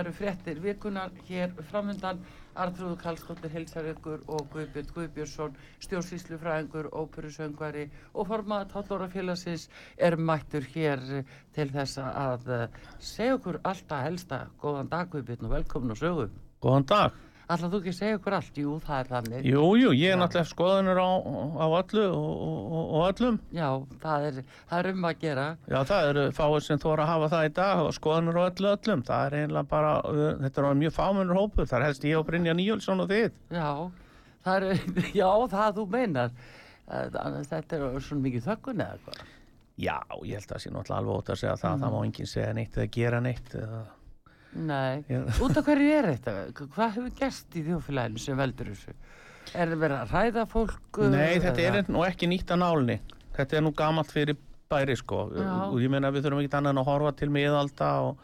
Það eru fréttir vikunar hér framöndan Artrúðu Karlsdóttir Helsarökkur og Guðbjörn Guðbjörnsson stjórnsýslufræðingur, óperusöngvari og formaða tátórafélagsins er mættur hér til þess að segja okkur alltaf helsta. Góðan dag Guðbjörn og velkomin og sögu. Góðan dag. Ætlaðu þú ekki segja okkur allt? Jú, það er þannig Jú, jú, ég er náttúrulega skoðunur á, á öllu og, og, og öllum. Já, það er, það er um að gera Já, það eru fáið sem þóra að hafa það í dag og skoðunur á öllu öllum. Það er einlega bara, þetta er mjög fámennur hópur. Það er helst ég og Brynja Níjólfsson og þið. Já, það er, já, það þú meinar Þetta er svona mikið þökkun eða hvað Já, ég held að það sé náttúrulega alveg ótt að segja það. Mm. Það má enginn segja neitt eða gera neitt. Eða... Nei, Já. út af hverju er þetta? Hvað hefur gerst í þjófélaginu sem veldur þessu? Er það verið að ræða fólk? uh, Nei, þetta eða- er nú ekki nýtt að nálni. Þetta er nú gamalt fyrir bæri sko Já. og ég meina við þurfum ekki annað en að horfa til miðalda og,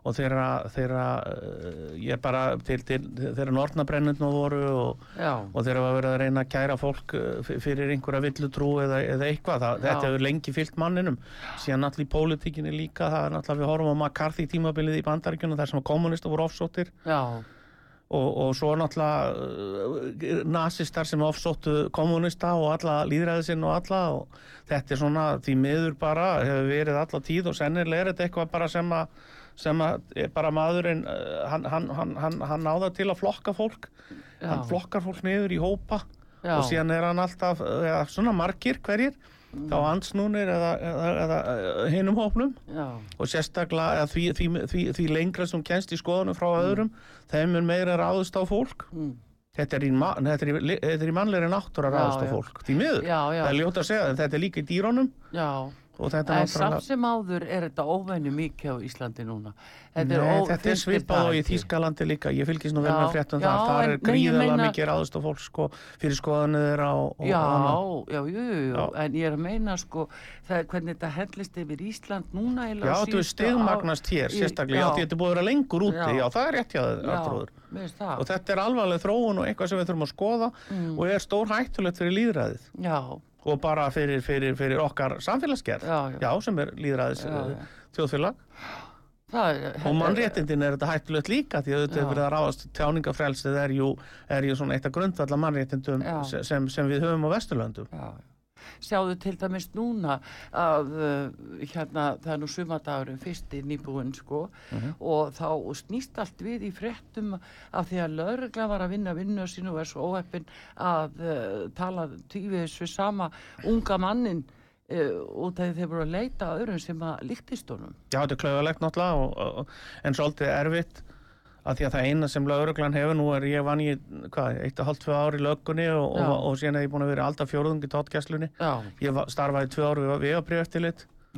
og þeirra, þeirra uh, ég bara til, til þeirra nortnabrennundna voru og, og þeirra var verið að reyna að kæra fólk f- fyrir einhverja villutrú eða, eða eitthvað, það, þetta hefur lengi fyllt manninum. Síðan náttúrulega í pólitíkinni líka það er náttúrulega við horfum á McCarthy tímabilið í bandaríkjunum þar sem að kommunista voru ofsóttir og, og svo náttúrulega uh, nasistar sem ofsóttu kommunista og alla líðræðisinn og alla og þetta er svona því miður bara hefur verið alla tíð og sennilega er þetta eitthvað bara sem að sem er bara maðurinn uh, hann, hann, hann, hann, hann náða til að flokka fólk. Já, hann flokkar fólk niður í hópa já, og síðan er hann alltaf eða, svona margir hverjir þá ansnúnir eða, eða, eða, eða hinum hópnum. Já, og sérstaklega því, því, því, því lengra sem kennst í skoðunum frá öðrum þeim er meira ráðust á fólk. Mm, þetta er í, ma- þetta er í, þetta er í mannlegri náttúra Já, ráðust á fólk því miður, það er ljótt að segja þetta er líka í dýrónum og þetta er En samt náttúrulega sem áður er þetta óvenju mikið á Íslandi núna. Nei, ó- þetta er svipað og í? Þýskalandi líka ég fylgist nú vel með fréttum þar það er gríðarlega meina- mikið ráðust á fólk sko, fyrir skoðanir þeirra og, og Já, annað. já, jú, jú, Já. en ég er að meina sko, það er hvernig þetta hendlist yfir Ísland núna Já, þetta er síðustu stigmagnast hér, sérstaklega, þetta er búið að vera lengur úti, Já. það er rétt hjá þér, Já, Arnþrúður. mér finnst það. Og þetta er alvarleg þróun og eitthvað sem við þurfum að skoða Mm. og er stór hættulegt fyrir líðræðið Já, og bara fyrir, fyrir, fyrir okkar samfélagsgerð, já, já. sem er líðræðis Já, já. þjóðfélag. Það er, Og mannréttindin er þetta hættulegt líka því að þetta Já. er verið að ráðast tjáningafrelsið er jú, er jú svona eitt af grundvalla mannréttindum Já. se- sem, sem við höfum á Vesturlöndum. Já, sjáðu til dæmis núna að uh, hérna það er nú sumadagurinn fyrsti nýbúinn sko Mhm. og þá snýst allt við í fréttum af því að lögregla var að vinna vinnu sínu og er svo óheppin að uh, tala tífis við sama unga mannin uh, út af því þeir voru að leita að öðrum sem að líktist honum. Já, þetta er klauðalegt náttúrulega og, og, en svolítið erfitt að því að það eina sem lauruglan hefur nú er ég vann í, hvað, eitt og hálft tvö ár í löggunni og, og, og síðan hef ég búin að vera alltaf fjórðung í tóttgæslunni. Já, Ég starfaði tvö ár við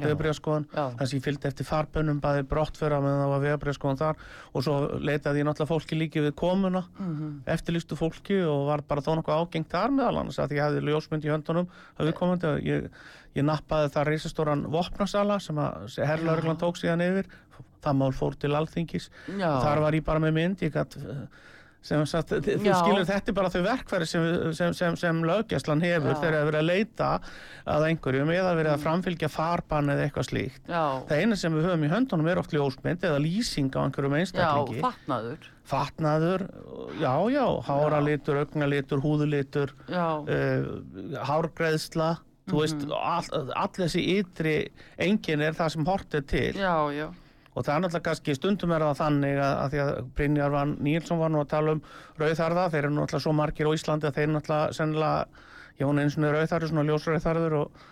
vegabrjöfskoðan, já, þar sem ég fylgdi eftir farbönnum, bæði brottföra meðan það var vegabrjöfskoðan þar og svo leitaði ég náttúrulega fólki líki við komuna, mm eftirlýstu fólki og var bara þó nokkuð ágengt þar meðal annars að ég hefði ljósmynd í höndunum að ég, ég nappaði það reisastóran vopnasala sem að herrlauruglan tók síðan yfir það mál fór til alþingis. Já, þar var ég bara með mynd gat, sem sagt, þú Já. skilur þetta bara þau verkfæri sem, sem, sem, sem löggæslan hefur Já. þegar það er verið að leita að einhverjum eða verið að framfylgja farbann eða eitthvað slíkt. Já, það eina sem við höfum í höndunum er oft ljósmynd eða lýsing á einhverjum já, einstaklingi fatnaður, fatnaður, já, já, háralitur, augnalitur, húðulitur, já, uh, hárgreðsla, þú veist, Mhm. all, all þessi ytri engin er það sem hort er til. Já, já, og það er náttúrulega kannski stundum er það þannig að, að því að Brynjar van Nílsson var nú að tala um rauðarða, þeir eru náttúrulega svo margir á Íslandi að þeir eru náttúrulega sennilega, ég var nú eins og rauðarður, svona ljósrauðarður og,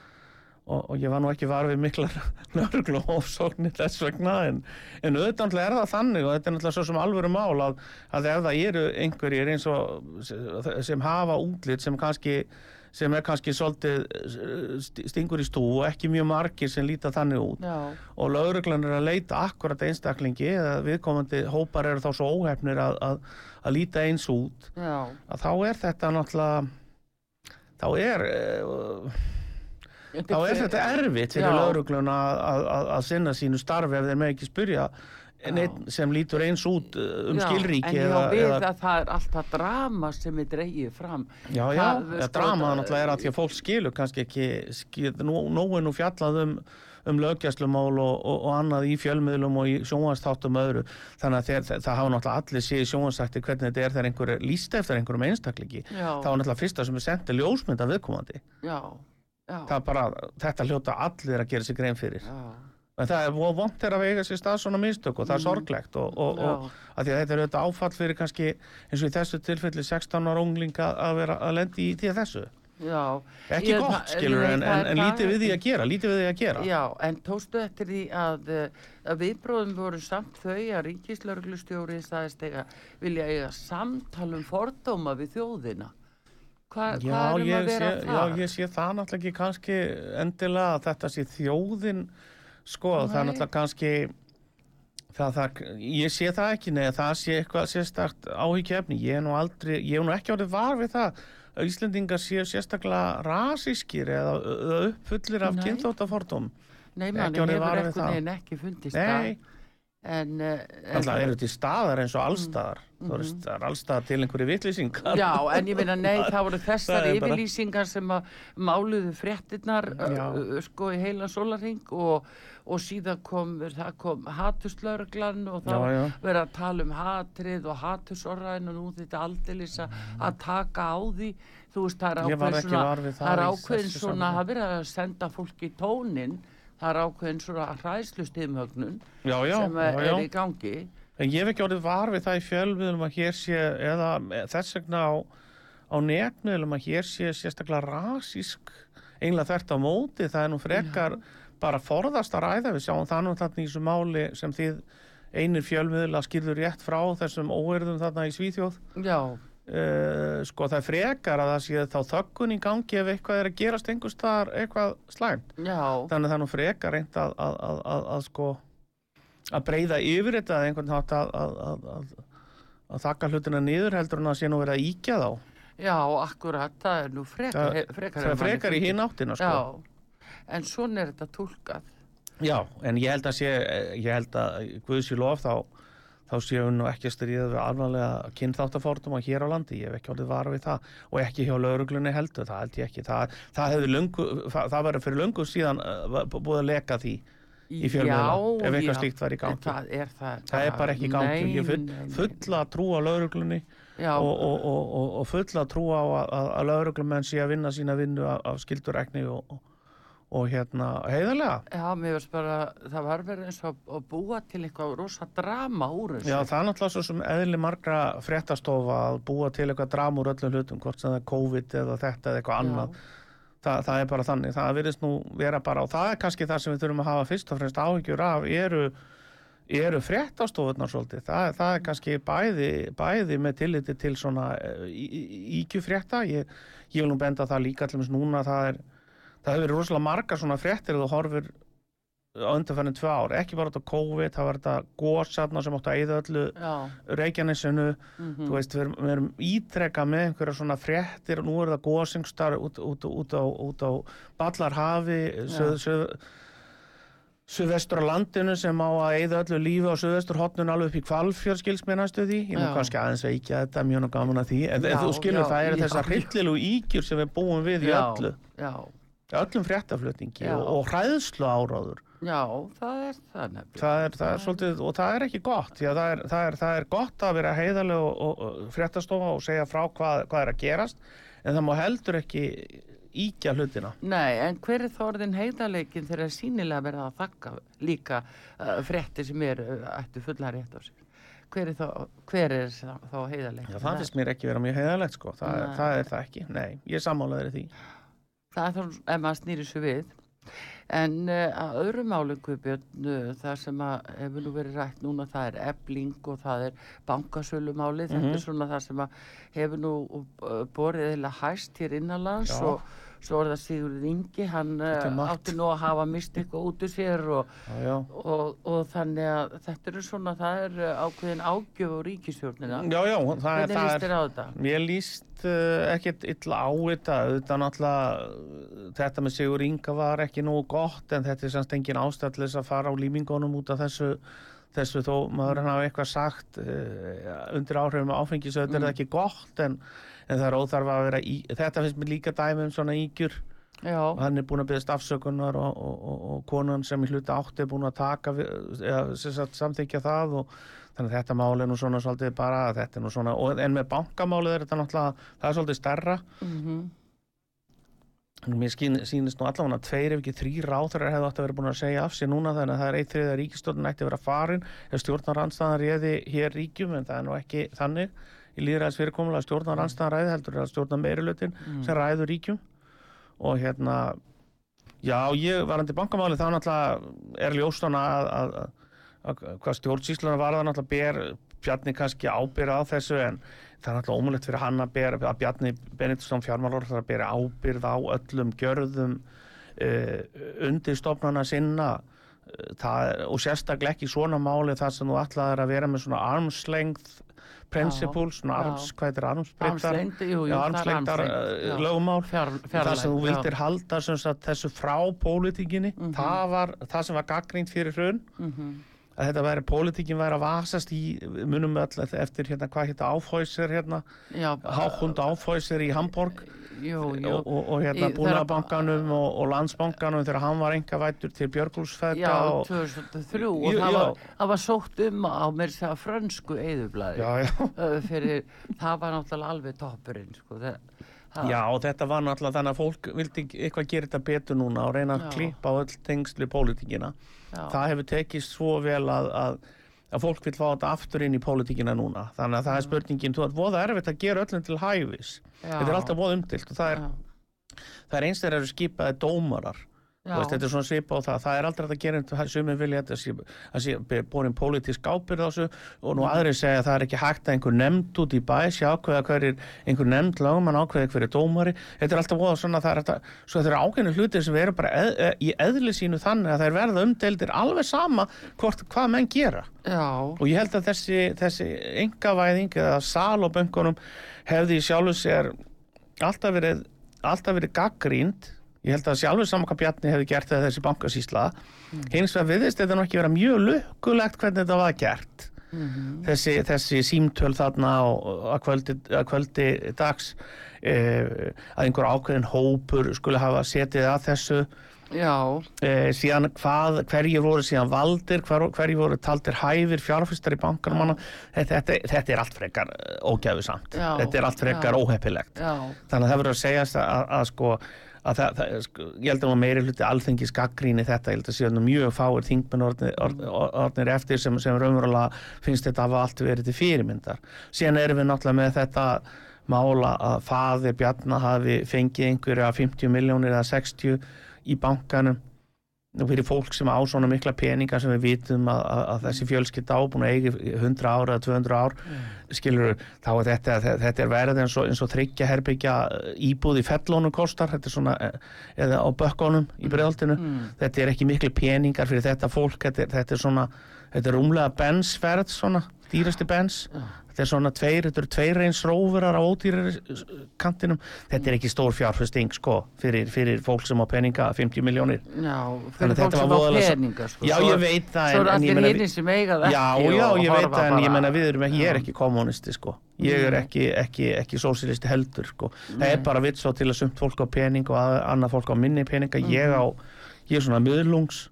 og, og ég var nú ekki var við miklar nörglu ofsóknir þess vegna en, en auðvitað er það þannig og þetta er náttúrulega svo sem alvöru mál að, að ef það eru einhverjir eins og sem hafa útlit sem kannski sem er kannski svolítið eh, st- stingur í stú og ekki mjög margir sem líta þannig út. Já, og lauruglan er að leita akkurat einstaklingi eða viðkomandi hópar eru þá svo óhefnir að, að, að líta eins út. Já, að þá er þetta náttúrulega þá er uh, þá er þetta erfitt fyrir lauruglun að, að, að- að sinna sínu starfi ef þeir með ekki spyrja neitt sem lítur eins út uh, um Já, skilríki en já, eða, við að það er alltaf drama sem er dreigið fram. Já, já, það- sko, drama það- náttúrulega er að því að fólk skilur kannski ekki skil, nú, fjallað um um löggjastlumál og, og, og annað í fjölmiðlum og í sjónvastáttum öðru. Þannig að þeir, það hafa náttúrulega allir séð sjónvastætti hvernig þetta er þegar einhver er líst eftir einhverjum einstaklingi. Já, það var náttúrulega fyrsta sem er sendið ljósmynd af viðkomandi. Já, já, það er bara, þetta hljóta allir að gera sig grein fyrir. Já, en það er vont er að veiga sér stað svona mistök og það er Mm. sorglegt og, og, já, og að því að þetta er auðvitað áfall fyrir kannski eins og í þessu tilfelli 16 ára unglinga að vera að lendi í að þessu já ekki Ég- gott skilur en, en, en lítið við því að gera lítið við því að gera Já, en tókstu eftir því að, eh, að viðbróðum voru samt þau að ríkislauglustjóri sagðist eiga, vilja eiga samtal um fordóma við þjóðina. Hva, Já, hvað erum að sé, vera já, það? ég sé það náttúrulega ekki kannski endilega að þetta sé þjóðin sko, það er Nei. náttúrulega kannski það, það, ég sé það ekki neða það sé eitthvað sérstakt áhyggjefni ég er nú aldrei, ég er nú ekki árið var við það að Íslendingar séu sérstaklega rasískir eða eða uppfullir af Nei. kynþóttafordum Nei, manni orðið hefur ekkert neginn ekki fundist Nei, það. En, uh, alltaf eru til staðar eins og allstaðar þú veist, það er allstaðar til einhverju vitlýsingar. Já, en ég meina, nei, það voru þessar Það er bara- yfirlýsingar sem að máluðu fréttinnar sko í heila sólarring og, og síðan kom, það kom haturslaurglan og þá Já, já. verið að tala um hatrið og hatursorraðin og nú þetta aldeilis að að taka á því. Þú veist, það er ákveðin svona það er í ákveðin svona, það er verið að senda fólki í tónin það er ákveðin svona hræðslustimögnun Já, já, sem er, já, já. er í gangi. En ég hef ekki orðið var við það í fjölmiðlum að hér sé, eða þess vegna á, á netmiðlum að hér sé sérstaklega rasísk, einlega þert á móti, það er nú frekar bara forðast að ræða, við sjáum það nú þarna í þessu máli sem þið einir fjölmiðla skýrður rétt frá þessum óerðum þarna í Svíþjóð. Já, Uh, sko það er frekar að það sé þá þöggun í gangi ef eitthvað er að gerast einhvers staðar eitthvað slæmt. já, Þannig að það nú frekar reynd að, að, að, að, að sko að breyða yfir þetta eða einhvern hátt að, að, að, að, að þakka hlutina niður heldur en að sé nú verið að íkja þá. já, akkurat það er nú frekar, Það, frekar, það frekar í hinn áttina sko. Já, en svona er þetta tólkað. Já, en ég held að sé, ég held að Guðs í lof þá þá séum við nú ekki að stríða við alvarlega kynþáttafórtum hér á landi, ég hef ekki orðið vara við það og ekki hjá lauruglunni heldur, það held ég ekki. Það, það hefði löngu, það, það verður fyrir löngu síðan uh, búið að leka því í fjölmiðla, ef eitthvað slíkt væri í gangi. Það er það. það er bara ekki í gangi, Nei, ég full, fulla trú á lauruglunni og, og, og, og, fulla trú á að, að, lauruglumenn sé að vinna sína vinnu af, skildurekni og, og, hérna heiðarlega já, mér veist bara, það var verið eins og að búa til eitthvað rosa drama úr þessu. Já, það er náttúrulega svo sem eðli margra fréttastofa að búa til eitthvað drama úr öllum hlutum, hvort sem það er COVID eða þetta eða eitthvað annað. Þa, það er bara þannig, það virðist nú vera bara, og það er kannski það sem við þurfum að hafa fyrst og fremst áhyggjur af, eru, eru fréttastofunar svolítið. Það, það er kannski bæði, bæði með tilliti til svona íkjufrétta. Ég, ég vil nú benda það líka þess núna, það er, það hefur verið rosalega margar svona fréttir og þú horfir á undanfærin tvö ár, ekki bara þetta COVID, það var þetta gósarna sem áttu að eyða öllu Reykjanesinu, mhm, þú veist, við erum, við erum ítrekka með einhverja svona fréttir. Og nú er það gósingstar út, út, út, á, út á Ballarhafi, söð, söð, suðvestur á landinu sem á að eyða öllu lífi á suðvestur hotnun alveg upp í kvalfjörð skils mér næstu því, ég Já. kannski aðeins veikja þetta mjög gaman að því, en, en Já, þú skilur já, það já, þessar hryllilegu ígjur sem við búum við í já, öllu, já, öllum fréttaflutningi Já. og, hræðslu áráður já, það er það nefnilega. það er, það er svolítið, og það er ekki gott það er, það er, það er gott að vera heiðarlega og, og, fréttastofa og segja frá hvað, hvað er að gerast en það má heldur ekki íkja hlutina Nei, en hver er þá orðin heiðarleikin þegar er sínilega verið að þakka líka uh, fréttir sem eru uh, ættu fulla rétt á sér? Hver er þá, hver er þá, heiðarleikin? Já, það finnst mér ekki vera mjög heiðarlegt sko. það, er, það er það ekki, nei, ég sammálaður því það er þá ef maður snýri svo við en uh, að öðru málu Guðbjörn, uh, það sem að hefur nú verið rætt núna, það er ebling og það er bankasölumáli þetta Mhm. er svona það sem að hefur nú uh, borið eða hæst hér innanlands Já. og svo er það Sigurður Ingi hann Þetta margt. átti nú að hafa mist eitthvað út úr sér og, og, og þannig að þetta eru svona, það er uh, ákveðin ágjöf á ríkisjórnina já, já, það, er- það er þetta? Mér líst uh, ekkert illa á þetta, náttúrulega uh, þetta með Sigur Inga var ekki nógu gott en þetta er semst engin ástæðlis að fara á límingunum út af þessu, þessu þó maður hann hafa eitthvað sagt uh, undir áhrifum áfengis auðvitað er það ekki gott en, en það er óþarf að vera í, þetta finnst mér líka dæmi um svona ígjur. Já, og hann er búin að byggðast afsökunar og, og, og, og konan sem í hluta átti er búin að taka eða, sagt, samþykja það og þannig að þetta máli er nú svona svolítið bara þetta er nú svona, en með bankamálið er þetta náttúrulega, það er svolítið stærra. Mhm, mér skín, sýnist nú allavega að tveir ef ekki þrý ráþurar hefðu átt að vera búin að segja af sér núna þannig að það er eitt þriða ríkistjórn ætti að vera farin ef stjórnarandstaðan réði hér ríkjum en það er nú ekki þannig í líðræðis fyrirkomulega stjórnarandstaðan ræði heldur að stjórnar meirilutin sem ræður ríkjum. Og hérna já ég varandi bankamáli þá náttúrulega er ljóstana að, að, að, að hvað stjórnsýsluna var það náttúrulega ber Bjarni kannski ábyrð á þessu en það er náttúrulega ómulegt fyrir hann að, ber, að Bjarni Benediktsson fjármálur það að bera ábyrð á öllum gjörðum uh, undirstofnana sinna. Það, er- og sérstaklega ekki svona máli þar sem þú ætlaðir að vera með svona armslength principle, svona já. arms, hvað heitir Já, er armslengd, já. lögumál. Það sem þú vildir halda sem sagt, þessu frá pólitíkinni, Mhm. það var það sem var gaggrínt fyrir hrun. Að þetta væri, pólitíkin væri að vasast í, við munum öll eftir hérna, hvað hérna áfóisir hérna, já, háhund áfóisir í Hamburg jú, jú, og, og, og hérna Í- búnaðbankanum og, og landsbankanum þegar hann var enga vættur til Björgúlsfætta já, og, 2003 og Jú, það já. var, það var sótt um á mér segja frönsku eðublaði já, já, fyrir, það var náttúrulega alveg toppurinn sko, það, það, já, og þetta var náttúrulega þannig að fólk vildi eitthvað gera þetta betur núna og reyna að klippa á öll tengslu pólitíkina. Já, það hefur tekist svo vel að, að, að fólk vil fá þetta aftur inn í pólitíkina núna. Þannig að það er spurningin, þú ert voða erfitt að gera öllum til hæfis. Já, þetta er alltaf voða umdilt og það er, það er eins þegar eru skipaði dómarar veist, þetta er svona svipa á það, það er aldrei að gera um sumir vilja að sé, að sé borin pólitísk ábyrð á þessu og nú aðrir segja að það er ekki hægt að einhver nefnd út í bæ sé ákveða hverjir, einhver nefnd lögum ákveða hverjir dómari, þetta er alltaf voða svona það er þetta, svo þetta er ákveðinu hlutir sem eru bara eð, e, í eðli sínu þannig að þeir verða umdeldir alveg sama hvort, hvað menn gera. Já, og ég held að þessi, þessi engavæðing eða sal á bönkunum hefði í ég held að sjálfur saman hvað Bjarni hefði gert eða þessi bankasýsla hins vegar viðist þetta nú ekki vera mjög lukkulegt hvernig þetta var gert. Þessi, þessi símtöl þarna að, kvöldi, kvöldi dags eh, að einhver ákveðin hópur skulle hafa setið að þessu. Já, eh, síðan hvað, hverjir voru síðan valdir, hver, hverjir voru taldir hæfir fjárfistar í bankanum þetta, þetta, þetta er allt frekar ógæfisamt Já, þetta er allt frekar óheppilegt. Já, þannig að það verður að segjast að, að, að sko að það, það, sko, ég held að nú meiri hluti alþengis gaggríni þetta, ég held að nú mjög fáir þingmenn orðnir, orðnir, orðnir eftir sem, sem raunverulega finnst þetta hafa allt verið til fyrirmyndar. Síðan erum við náttúrulega með þetta mála að faðir Bjarnar hafi fengið einhverja 50 miljónir eða 60 í bankanum fyrir fólk sem á svona mikla peninga sem við vitum að, að, að þessi fjölskylda ábúin að eigi 100 ár eða 200 ár skilur þá er þetta, þetta er verið eins og, og þryggja herbyggja íbúð í fellónum kostar þetta er svona, eh, eða á bökkunum í bregðaldinu, þetta er ekki miklu peningar fyrir þetta fólk, þetta þetta er svona þetta er rúmlega bensverð svona, dýrasti bens þetta er svona tveir, þetta eru tveir reyns róverar á ódýrari kantinum þetta er ekki stór fjárfesting sko fyrir, fyrir fólk sem á peninga 50 miljónir já fyrir fólk sem á peninga sko. Já, ég veit það, svo er allir hinni sem eigað ekki Já, já, ég veit það, en ég menna við erum ekki, ég er ekki kommunisti sko, ég er ekki, ekki, ekki sósilisti heldur sko, það er bara vitt svo til að sumt fólk á pening og að- annað fólk á minni peninga, ég á, ég er svona miðlungs,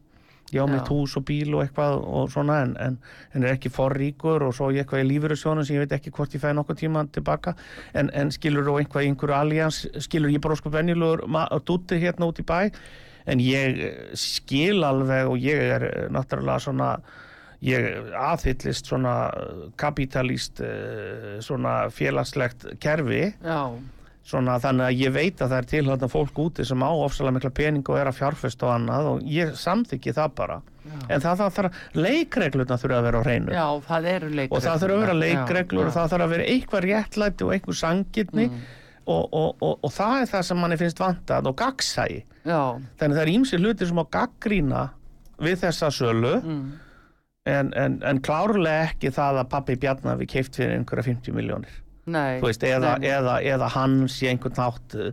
ég á mitt hús og bíl og eitthvað og svona en, en, en er ekki forríkur og svo ég eitthvað í lífurusjónum sem ég veit ekki hvort ég fæði nokkuð tíma tilbaka. En, en skilur og einhvað í einhverju allians skilur ég bara sko venjulegur dúti hérna út í bæ en ég eh, skil alveg og ég er eh, náttúrulega svona ég aðhyllist svona kapitalist eh, svona félagslegt kerfi. Já, svona þannig að ég veit að það er til þarna fólk úti sem á ofsalega mikla pening og er að fjárfesta og annað og ég samþykki það bara. En það, það þarf leikreglurna þurfa að vera á hreinu. Já, það eru leikreglur og það þurfa að vera Já, leikreglur og já. það þarf að vera eitthvað réttlæti og einhver sangirni Mm. og, og, og, og það er það sem manni finnst vantað og gaggsæi já, þannig að það er ímsi hlutir sem á gaggrína við þessa sölu mm, en, en, en klárlega ekki það að pappi Bjarnar við keift fyrir einhverja 50 miljónir nei. Veist, eða, eða, eða hann sé einhvern nátt uh,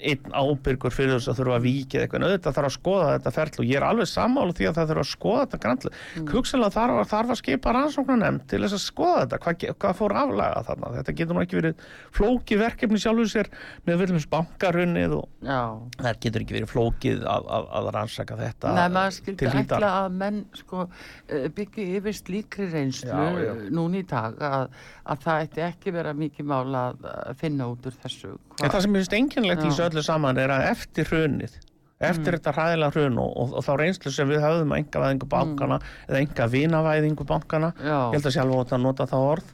einn ábyrgur fyrir þess að þurfa að eða eitthvað, en auðvitað þarf að skoða þetta ferli og ég er alveg sammála því að það þurfa að skoða þetta grannlega, mm. hugsanlega þarf, þarf að skipa rannsóknarnefnd til þess að skoða þetta. Hvað, hvað fór aflaga þarna, þetta getur nú ekki verið flókið verkefni sjálfur sér með viljum bankarunnið og já. það getur ekki verið flókið að, að, að rannsaka þetta Nei, maður skildi ætla að menn sko eh, byggju yfir slíkri reynslu núna í dag að, að það ætti ekki vera mikið mál að að finna út úr þessu En það sem ég finnst einkennilegt í þessu öllu saman er að eftir hrunið, eftir þetta hræðilega hrun og, og, og þá reynslu sem við höfðum að enga væðingu bankana eða enga vinavæðingu bankana, Já. ég held að sjálf að nota það orð,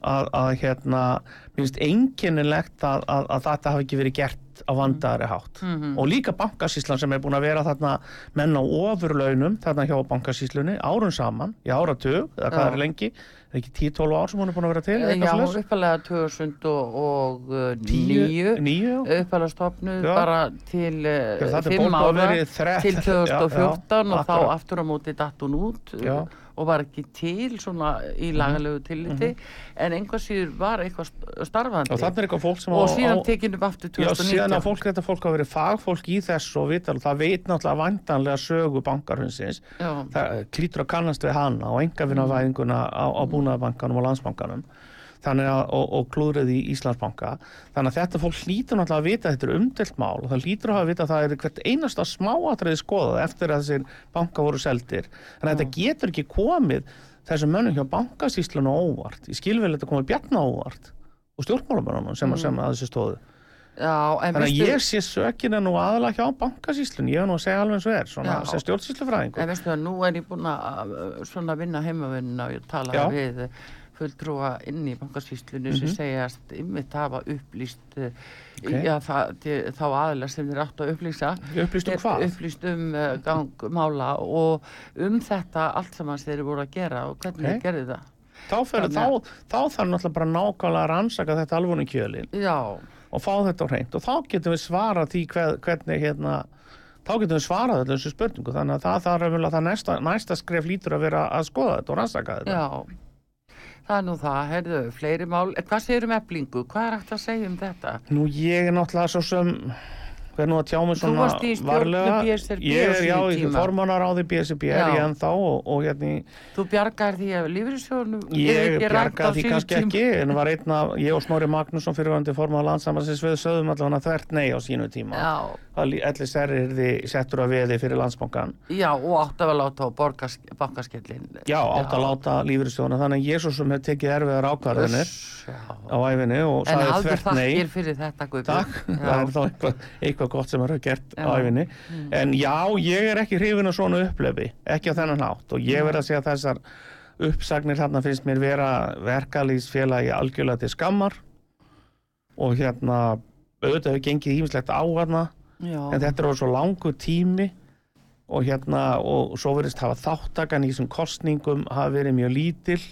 að, að hérna mér finnst einkennilegt að, að, að þetta hafi ekki verið gert á vandaðari hátt Mhm. og líka bankasýslan sem er búin að vera þarna menn á ofurlaunum þarna hjá bankasýslunni árun saman í áratug, eða hvað Já. er lengi er ekki 10-12 ár sem hún er búin að vera til Já, uppalega 2009 Tíu- níu, já. uppalega stopnuð Já. bara til uh, Já, þetta er fimm búin að ára til Já, 2014 já, og þá aftur á móti datt hún út uh, Já. Og var ekki til svona Mhm. í lagalegu tilliti en einhvað síður var eitthvað st- starfandi. Og þannig er eitthvað fólk sem og á- síðan á- tekinu aftur Já, síðan að 2019 fólk, þetta fólk hafa verið fagfólk í þessu og vital, það veit náttúrulega vandanlega sögu bankarhunsins, Já. það klítur að kannast við hana og engafinnavæðinguna á, á búnaðarbankanum og landsbankanum að, og, og klúðrið í Íslandsbanka. Þannig að þetta fólk hlýtur náttúrulega að vita þetta er umdelt mál og það hlýtur að vita að það er hvert einasta smáatriði skoðað eftir að þessir banka voru seldir. Að þetta getur ekki komið þessum mönnum hjá bankasýsluna óvart. Ég skilvel þetta komið bjarna óvart og stjórnmálamönnum sem, sem að þessi stóðu Já, en Þannig að ég sé sökina nú aðalega hjá bankasýslun, ég er nú að segja alveg eins og er, svona sem stjórnsýslufræðingur. en veistu að nú er ég búin að uh, vinna heimavinnuna og tala Já. við fulltrúa inn í bankasýslunni sem segjast ymmit hafa upplýst uh, Mhm. Ok. já, það, þá aðila sem þeir áttu að upplýsa Upplýst um hvað? upplýst um uh, gang mála og um þetta allt saman sem þeir voru að gera og hvernig Ok. þeir gerði það Þá, Þannig þá, þá þarf náttúrulega bara nákvæmlega að rannsaka þetta alvöru kjölin já, og fá þetta á hreint og þá getum við svarað því hver, hvernig hérna, þá getum við svarað allir þessu spurningu þannig að það þarf að það næsta, næsta skref lítur að vera að skoða þetta og rannsaka þetta. já það er nú það, heyrðu, fleiri mál. Hvað segir um eblingu, hvað er hægt að segja um þetta? Nú ég er náttúrulega svo sem verð nú að tjá mig Þú svona varlega. Ég á er já í tíma. formanar á því BSB er ég ennþá og, og hérna þú bjargar því að lífriðsjónum Ég bjargaði því kannski ekki, en var einn af, ég og Snorri Magnússon fyrirvændi formáð landsamansins við sögðum allavega þvert nei á sínu tíma. allir serri yrði settur að veði fyrir landsbankan. já, og áttu að láta á bankaskellin Já, átt að láta lífyrirstjóna, þannig að svo sem hef tekið erfiðar ákvarðanir á æfinni og sagði þvert nei. Það eitthvað, gott sem er að gert á Já. Mm. æfinni. En já, ég er ekki hrifin af svona upplefi, ekki á þennan hátt. Og ég verð að segja að þessar uppsagnir hérna finnst mér vera verkalýsfélagi algjörlega til skammar. Og hérna auðvitað hefur gengið ímislegt á hérna já, en þetta er orðið svo langur tími. Og hérna og svo verðist hafa þáttakan í þessum kostningum hafa verið mjög lítil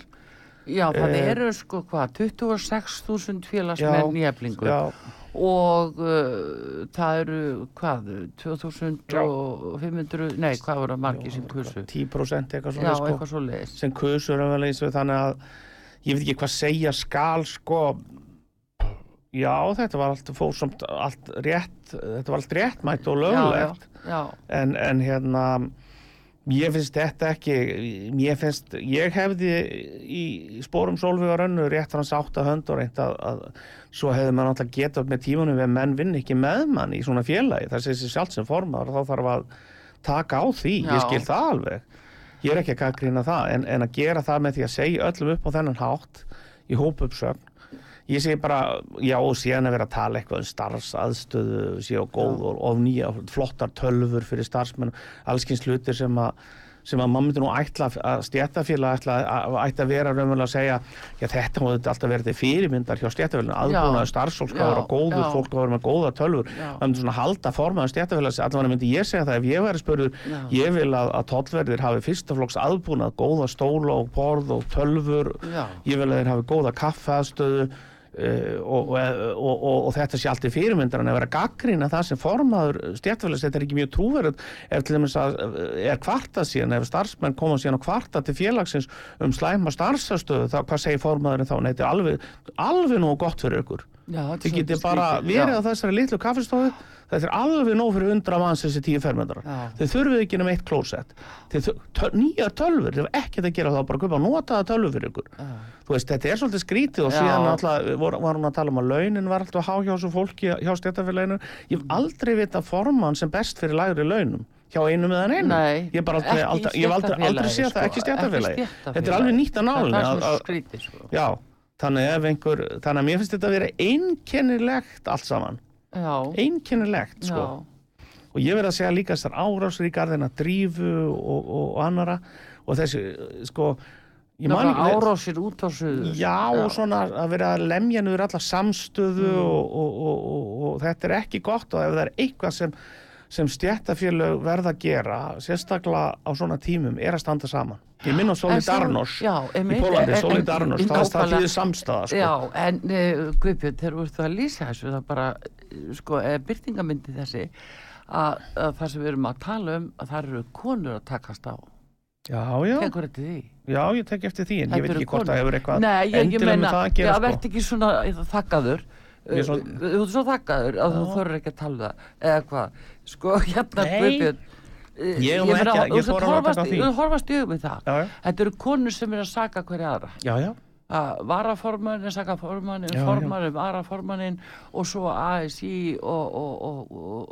já, það eh, eru sko hvað 26.000 félagsmenn í eblingu já, og uh, það eru hvað 2500 nei, hvað voru margir sem kusu? 10% eitthvað já, svona sko, eitthvað svo leiðis sem kusur þannig að ég veit ekki hvað segja skal sko. Já þetta var allt fór samt allt rétt þetta var allt réttmætt og löglegt já, já, en, en hérna ég finnst þetta ekki ég finnst, ég hefði í spórum Solveigar önnu rétt hans átt að hönd og reynt að, að svo hefði maður náttúrulega getað með tímanum við menn vinn ekki með mann í svona félagi. Það sé sér sjálft sem formaður þá þarf að taka á því, Já. ég skil það alveg. Ég er ekki að gaggrína það en, en að gera það með því að segja öllum upp á þennan hátt í hópupsögn ég segi bara, já og síðan að vera að tala eitthvað um starfsaðstöðu séu góð og, og nýja flottar tölfur fyrir starfsmenn, allskins hlutir sem að sem að maður myndi nú ætla að stjættafélag ætla að, að vera raunverulega að segja já þetta þetta alltaf verið fyrirmyndar hjá stjættafélaginu, skal Já, vera góður, já. fólk skal vera með góða tölfur maður myndi svona halda formaður stjættafélags allavega myndi ég segja það ef ég væri spurður Já. ég vil að, að tollverðir hafi fyrstaflokks aðbúnað, góða stóla og borð og tölfur já, ég vil að þeir hafi góða kaffeaðstöðu uh, og, og, og, og, og þetta sé allt í fyrirmyndar en að vera gaggrina það sem formaður stjættfélags þetta er ekki mjög trúverð ef til dæmis að uh, er kvarta síðan ef starfsmenn koma síðan að kvarta til félagsins um slæma starfsastöðu þá hvað segir formaðurinn þá, nei þetta er alveg, alveg nú gott fyrir ykkur þið getið bara verið á þessari litlu kaffistofu. Þetta er alveg nóg fyrir 100 manns þessi 10 fermetrar. Þið þurfið ekki um eitt klósett. Nýjar tölfur, þið hefur ekkert að gera þá bara kaupa notaða tölfur fyrir ykkur. Já. þú veist, þetta er svolítið skrítið og Já. síðan alltaf, var, var hún að tala um að launin var alltaf há hjá þessu fólki hjá stjættafélaginu ég hef aldrei vita formann sem best fyrir lægri launum hjá einum eða einum Nei, ég, aldrei, aldrei, hef aldrei, aldrei stéttarfélagi, séð það, sko, ekki stjættafélagi ekki þetta er alveg nýtt að nálinni að- að- já, þannig ef einhver þannig að mér finnst þetta að vera einkennilegt allt saman, já, einkennilegt sko. já, og ég verð að segja líka þessar árásur í garðina drífu og, og, og annara og þessi, sko árásir út á suður. Já, og svona að vera að lemja niður alla samstöðu Mm. og, og, og, og, og þetta er ekki gott. Og ef það er eitthvað sem, sem stjættafélög verða að gera, sérstaklega á svona tímum, er að standa saman. Ég minn á En Solidarnos svo- já, í einmitt, Pólandi, en- en- Solidarnos, en- það, það nákvæmlega. þýðir samstæða, sko. Já, en uh, Guðbjörn, þegar þú ert að lýsa þessu það bara, eh, sko, er byrtingamyndi þessi að, að það sem við erum að tala um að það eru konur að takast á Já, já, tekur þetta því já, ég tek eftir því, en Þetta ég veit ekki hvort konur. það hefur eitthvað Nei, ég, ég meina, það sko. verð ekki svona þakkaður er þú ert svo þakkaður að þú Já. þorður ekki að tala um það eða hvað, sko, hérna. Guðbjörn uh, Ég er nú meina, ekki að- ég að horfast horfast í auðvitað það Já, þetta eru konur sem er að saka hverja aðra já, já, að varaformannin saka já. formannin, varaformannin og svo ASI og, og, og,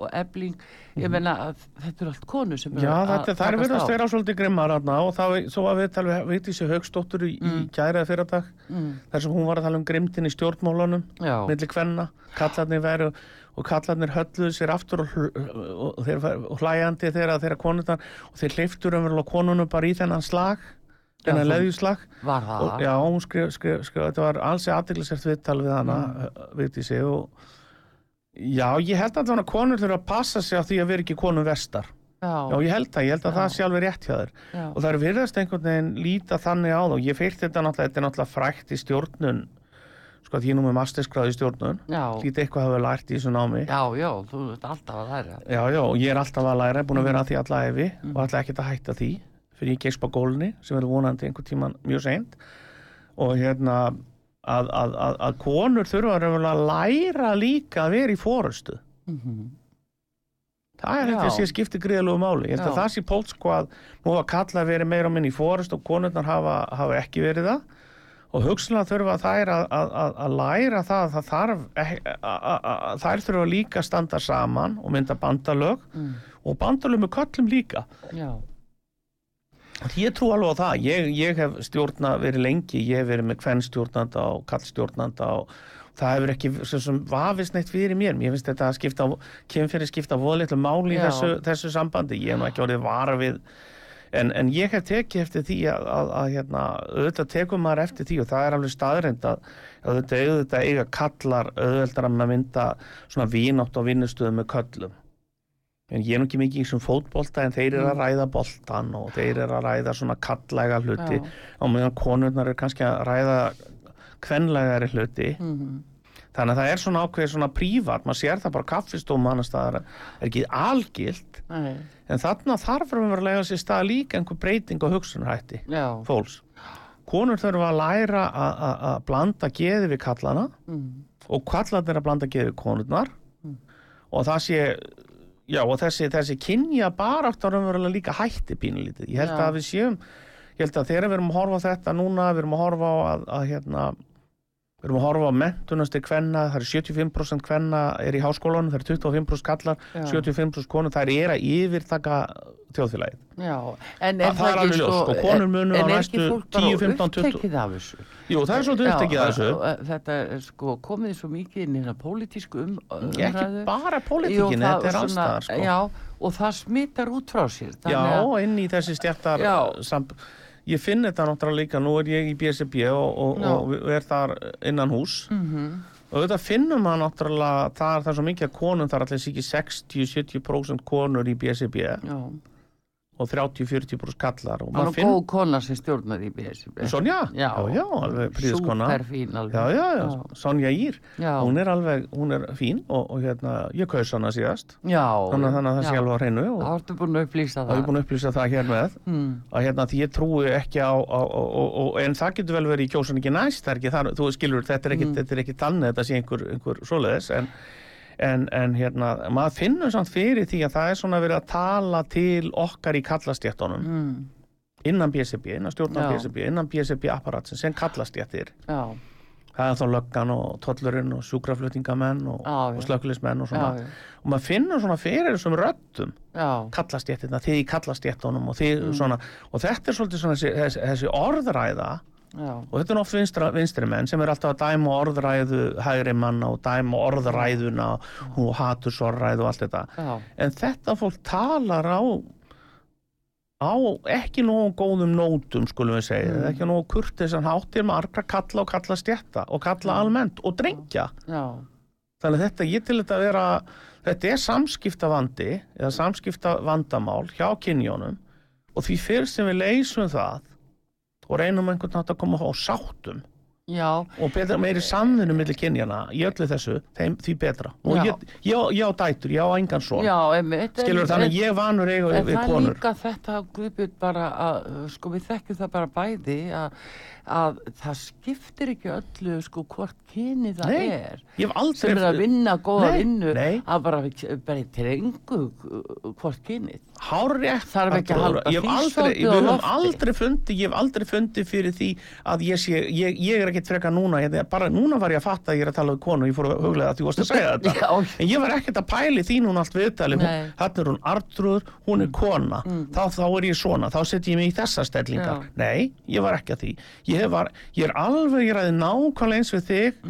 og, Ebling ég meina að þetta eru allt konur sem Mhm. Já, eru að þetta, það er takast verið að á. stvera svolítið grimmar og svo að við tala við þessi högstóttur í, mm. í gæraði fyrradag mm, þar sem hún var að tala um grimtin í stjórnmálunum já, milli kvenna, kallarnir veru og kallarnir hölluðu sér aftur og, og, og hlæjandi þegar þeirra konurnar og þeir hleyftur umverulega konunum bara í þennan slag þennan leðjuslag. Og, já, hún skrif, skrif, skrif, þetta var alls aðdeglisert viðtal við hana mm. við sig og já, ég held að þannig að konur þurfa að passa sig á því að vera ekki konum vestar. Já, já, ég held að, ég held að Já. það sé alveg rétt hjá þér. Já, og það er virðast einhvern veginn líta þannig á það og ég feirt þetta náttúrulega, þetta er náttúrulega frækt í stjórnun sko að er nú með masterskráði stjórnun já, lítið eitthvað hafa lært í þessu námi já. já, já, þú ert alltaf að læra já, og ég er alltaf að læra, búin að vera að því alla efi Mm. og alltaf ekkert að hætta því fyrir ég geispa gólni sem verður vonandi einhvern tíman mjög seint og hérna að, að, að, að konur þurfa að læra líka að vera í fórustu Mhm. Það er þetta Já. að sé skipti gríðalegu máli. Ég held að Já. það sé pólt sko að nú hafa kalla verið meira og minn í fórust og konurnar hafa, hafa ekki verið það og hugsanlega þurfa þær að, að, að, læra það að þarf þær þurfa líka að standa saman og mynda bandalög Mm. og bandalög með köllum líka. já, Ég trú alveg á það. Ég, ég hef stjórna verið lengi, ég hef verið með kvennstjórnanda og kallstjórnanda og það hefur ekki sem, sem vafist neitt fyrir mér. Mér finnst þetta að skipta, kynfyrir skipta voðleitlu máli í þessu, þessu sambandi. Ég hef ekki orðið vara við En, en ég hef tekið eftir því að, að, að hérna, auðvitað tekum maður eftir því og það er alveg staðreind að að auðvitað, auðvitað eiga kallar auðvitað að mynda svona vínátt á vinnustöðum með köllum. En ég er nú ekki mikið í þessum fótbolta en þeir eru að ræða boltan og þeir eru að ræða svona kallæga hluti já. og meðan konurnar eru kannski að ræða kvenlægari hluti. Mhm. Þannig að það er svona ákveðið svona prívat, maður sér það bara kaffistóma annars staðar er ekki algilt Nei, en þarna þarf að lega sér stað líka einhver breyting á hugsunarhætti fólks. Konur þurfa að læra að- að að blanda geði við kallana mm. og kallarnir að blanda geði við konurnar Mm. og það sé já og þessi, þessi kynja bara áttar raunverulega líka hætti pínulítið. Ég held Já. að við séum ég held að þegar við erum að horfa þetta núna við erum að horfa á að, að hérna við erum að horfa á mentunasti kvenna það eru 75% kvenna er í háskólanum það eru 25% kallar, Já. 75% konur það er að yfirtaka þjóðfélagið. já en Það- er það það er ekki alveg ljóst, sko, konur munu á en er næstu ekki fólk bara 10, 15, 20 upptekið af þessu Jú, það er svolítið upptekið að þessu. og, og, þetta er sko komið svo mikið inn í pólitísku um, Ekki umræðu. bara Jú, pólitíkin, það- þetta er allstaðar sko. já, og það smittar út frá sér Já, inn í þessi samt, ég finn þetta náttúrulega líka nú er ég í BSB og, og, Já. og er þar innan hús Mhm. og þetta finnum maður náttúrulega það er það svo mikið að konum það er allir sikið 60-70% konur í BSB já, og 30-40% kallar og það maður finn góð kona sem stjórnar í BSB Sonja, já, já, alveg príðiskona superfín alveg. Já, já, já, Sonja Ír hún er alveg, hún er fín og, og hérna, ég kaus hana síðast. Já, þannig, að- þannig að það sé alveg á hreinu og þá ertu búin að upplýsa það? Það búin að upplýsa það hér með? Hmm. að hérna því ég trúi ekki á, á, á, en það getur vel verið í kjósan ekki næst það er ekki þar, þú skilur, þetta er ekki, Mm. er ekki þannig þetta sé einhver, einhver svoleiðis en, en, en hérna, maður finnur samt fyrir því að það er svona verið að tala til okkar í kallastjættunum mm. innan BSB, innan stjórnar. BSB innan BSB apparatsins sem kallastjættir já, það er þá löggan og tollurinn og sjúkraflutningamenn og, og slökkulismenn og svona. Já, og maður finnur svona fyrir þessum röddum já, kallastjættina, þið í kallastjættunum og, Mm. svona, og þetta er svolítið svona þessi, þessi orðræða já, og þetta er oft vinstra, vinstri menn sem er alltaf að dæma orðræðu hægri manna og dæma orðræðuna og hatursorræðu og allt þetta. Já, en þetta fólk talar á á ekki nógu góðum nótum skulum við segja, Mm. ekki nógu kurtisan háttir margra kalla og kalla stjætta og kalla almennt og drengja. Já, þannig þetta ég til þetta að vera þetta er samskipta vandi eða samskipta vandamál hjá kynjónum og því fyrr sem við leysum það og reynum einhvern nátt að koma á sáttum já, og betra, meiri samvinnu millir kynjana í öllu þessu, þeim, því betra. Og Já. ég, ég, ég á dætur, ég á engan einmitt. skilur en- þannig en- ég vanur eiga En við það er konur. líka þetta Guðbjörn bara að, sko við þekkjum það bara bæði að, að það skiptir ekki öllu sko hvort kyni það Nei, er. sem er að vinna góða vinnu að bara, bara til engu uh, hvort Hárrétt Þarf ekki að halda því aldrei, svolítið höfum lofti. ég hef aldrei fundið fyrir því að ég sé ég, ég er ekkert frekar núna ég, bara núna var ég að fatta að ég er að tala um konu ég fór að huglega að þú varst að segja þetta Já. en ég var ekkert að pæli því núna allt viðtali. Mm. hann er hún Artrúður, hún er kona þá, þá er ég svona, þá set ég mig í þessa stellingar Já. nei, ég var ekki að því ég, var, ég er alveg, ég ræði nákvæmlega eins við þig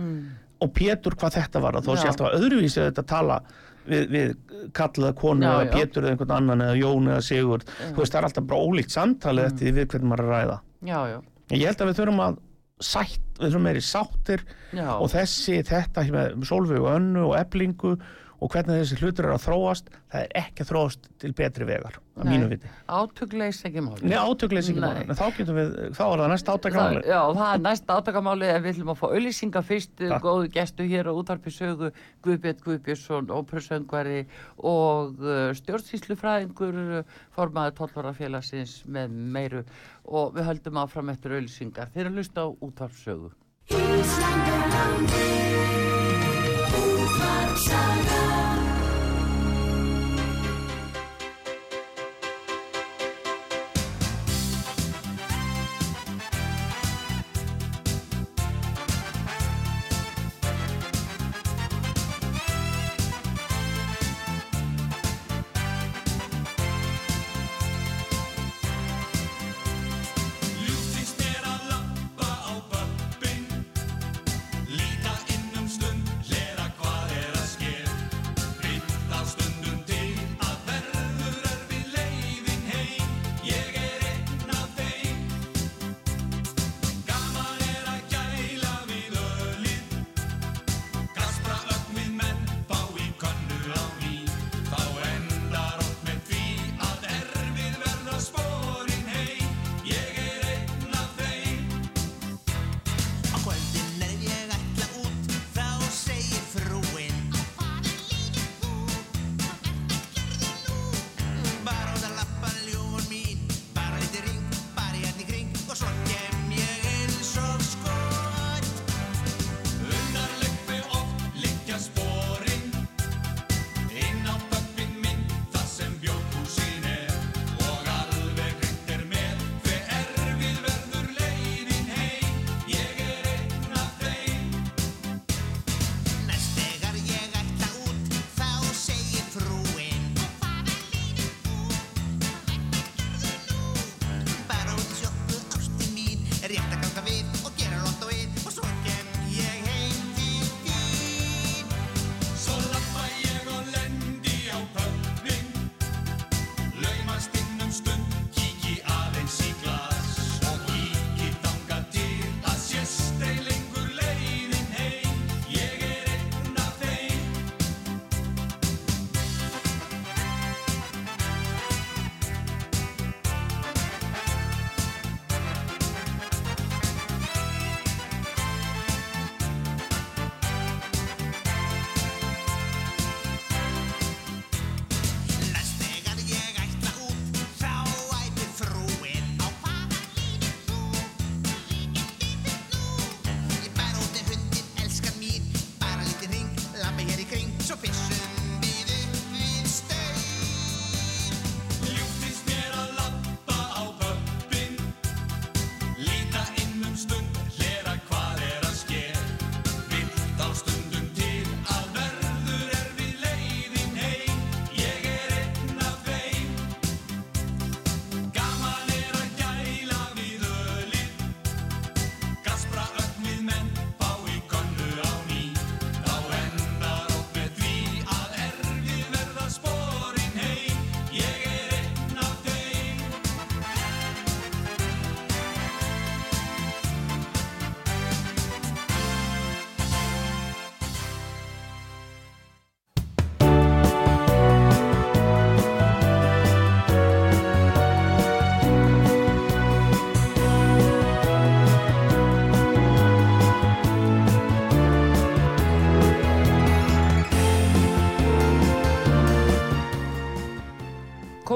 og Pétur hvað þetta var þó sé Mm. Já. alltaf öðruvísi að þetta tala við, við kallaða konu Já, eða já. Pétur eða einhvern annan eða Jón eða Sigurd þú veist það er alltaf bara ólíkt samtalið Mm. eftir því við hvernig maður er að ræða já, já, ég held að við þurfum að sætt, við þurfum meiri sáttir já. og þessi, þetta með Solveig og Önnu og Eblingu og hvernig þessi hlutur eru að þróast það er ekki að þróast til betri vegar að Nei. mínu viti. átugleis ekki máli Nei, átökleys ekki máli, en þá getum við þá er það næst átakamáli já, það er næsta átakamáli en við ætlum að fá auðlýsinga fyrst Takk. góðu gestu hér á útarpi sögu Guðbjörn Guðbjörnsson, óprössöngvari og uh, stjórnsýslufræðingur formaður tólvarafélagsins með meiru. Og við höldum áfram eftir auðlýsingar þeir að hlusta á útarpi sögu. Ljúfsins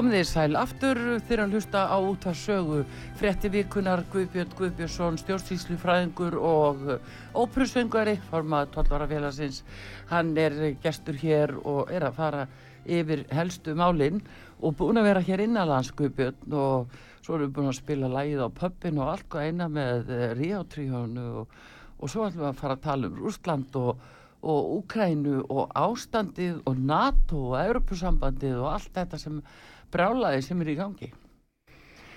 Komið þið sæl aftur þegar að hlusta á út af sögu frétti vikunar Guðbjörn Guðbjörnsson, stjórnstíslu fræðingur og óprusvöngari, formað 12 ára félagsins. Hann er gestur hér og er að fara yfir helstu málinn og búin að vera hér innanlands Guðbjörn og svo erum við búin að spila lægið á pöppin og allt og eina með Ríátríjónu og, og svo ætlum við að fara að tala um Rústland og og Úkrænu og ástandið og NATO og Europasambandið og allt þetta sem brálaði sem er í gangi.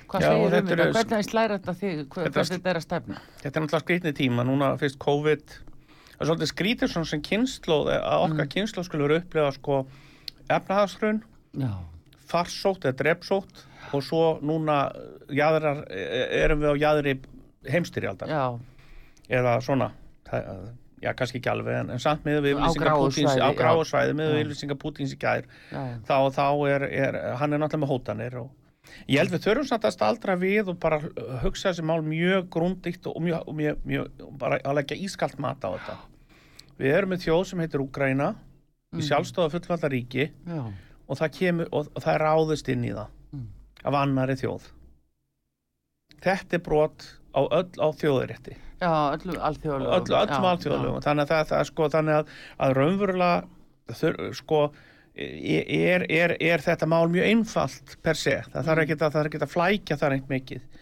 Hvað Já, segir um þetta þetta? er- Hvernig slæra þetta þig? Hva- Þetta Hvað þetta er að stefna? Þetta er náttúrulega skrítni tíma, núna fyrst COVID það er svolítið skrítið svona sem kynnslóð að okkar mm. kynnslóð skulur upplefa sko efnahagshrun, Já. farsótt eða drepsótt og svo núna jaðrar, erum við á jaðri heimstyrjaldar eða svona það, já kannski ekki alveg en, en samt með við Á yfirlýsingar gráu Pútins svæði, á já. gráu svæði með yfirlýsingar Pútins í gær. Já, þá, þá er, er, hann er náttúrulega með hótanir og ég held við þurfum samt að staldra við og bara hugsa þessi mál mjög grúndikt og mjög, mjög, mjög bara að leggja ískalt mat á þetta. Við erum með þjóð sem heitir Úgræna í Mhm. sjálfstóða fullvalda ríki og það kemur og, og það er ráðist inn í það Mm. af annari þjóð. Þetta er brot á öll á þjóðurétti já, öllum alþjóðlegum. öllu, öllum alþjóðalögum. þannig að það, það sko þannig að, að raunverulega þur, sko er, er, er þetta mál mjög einfalt per se, það þarf ekki að, það þarf ekki að flækja það reynd mikið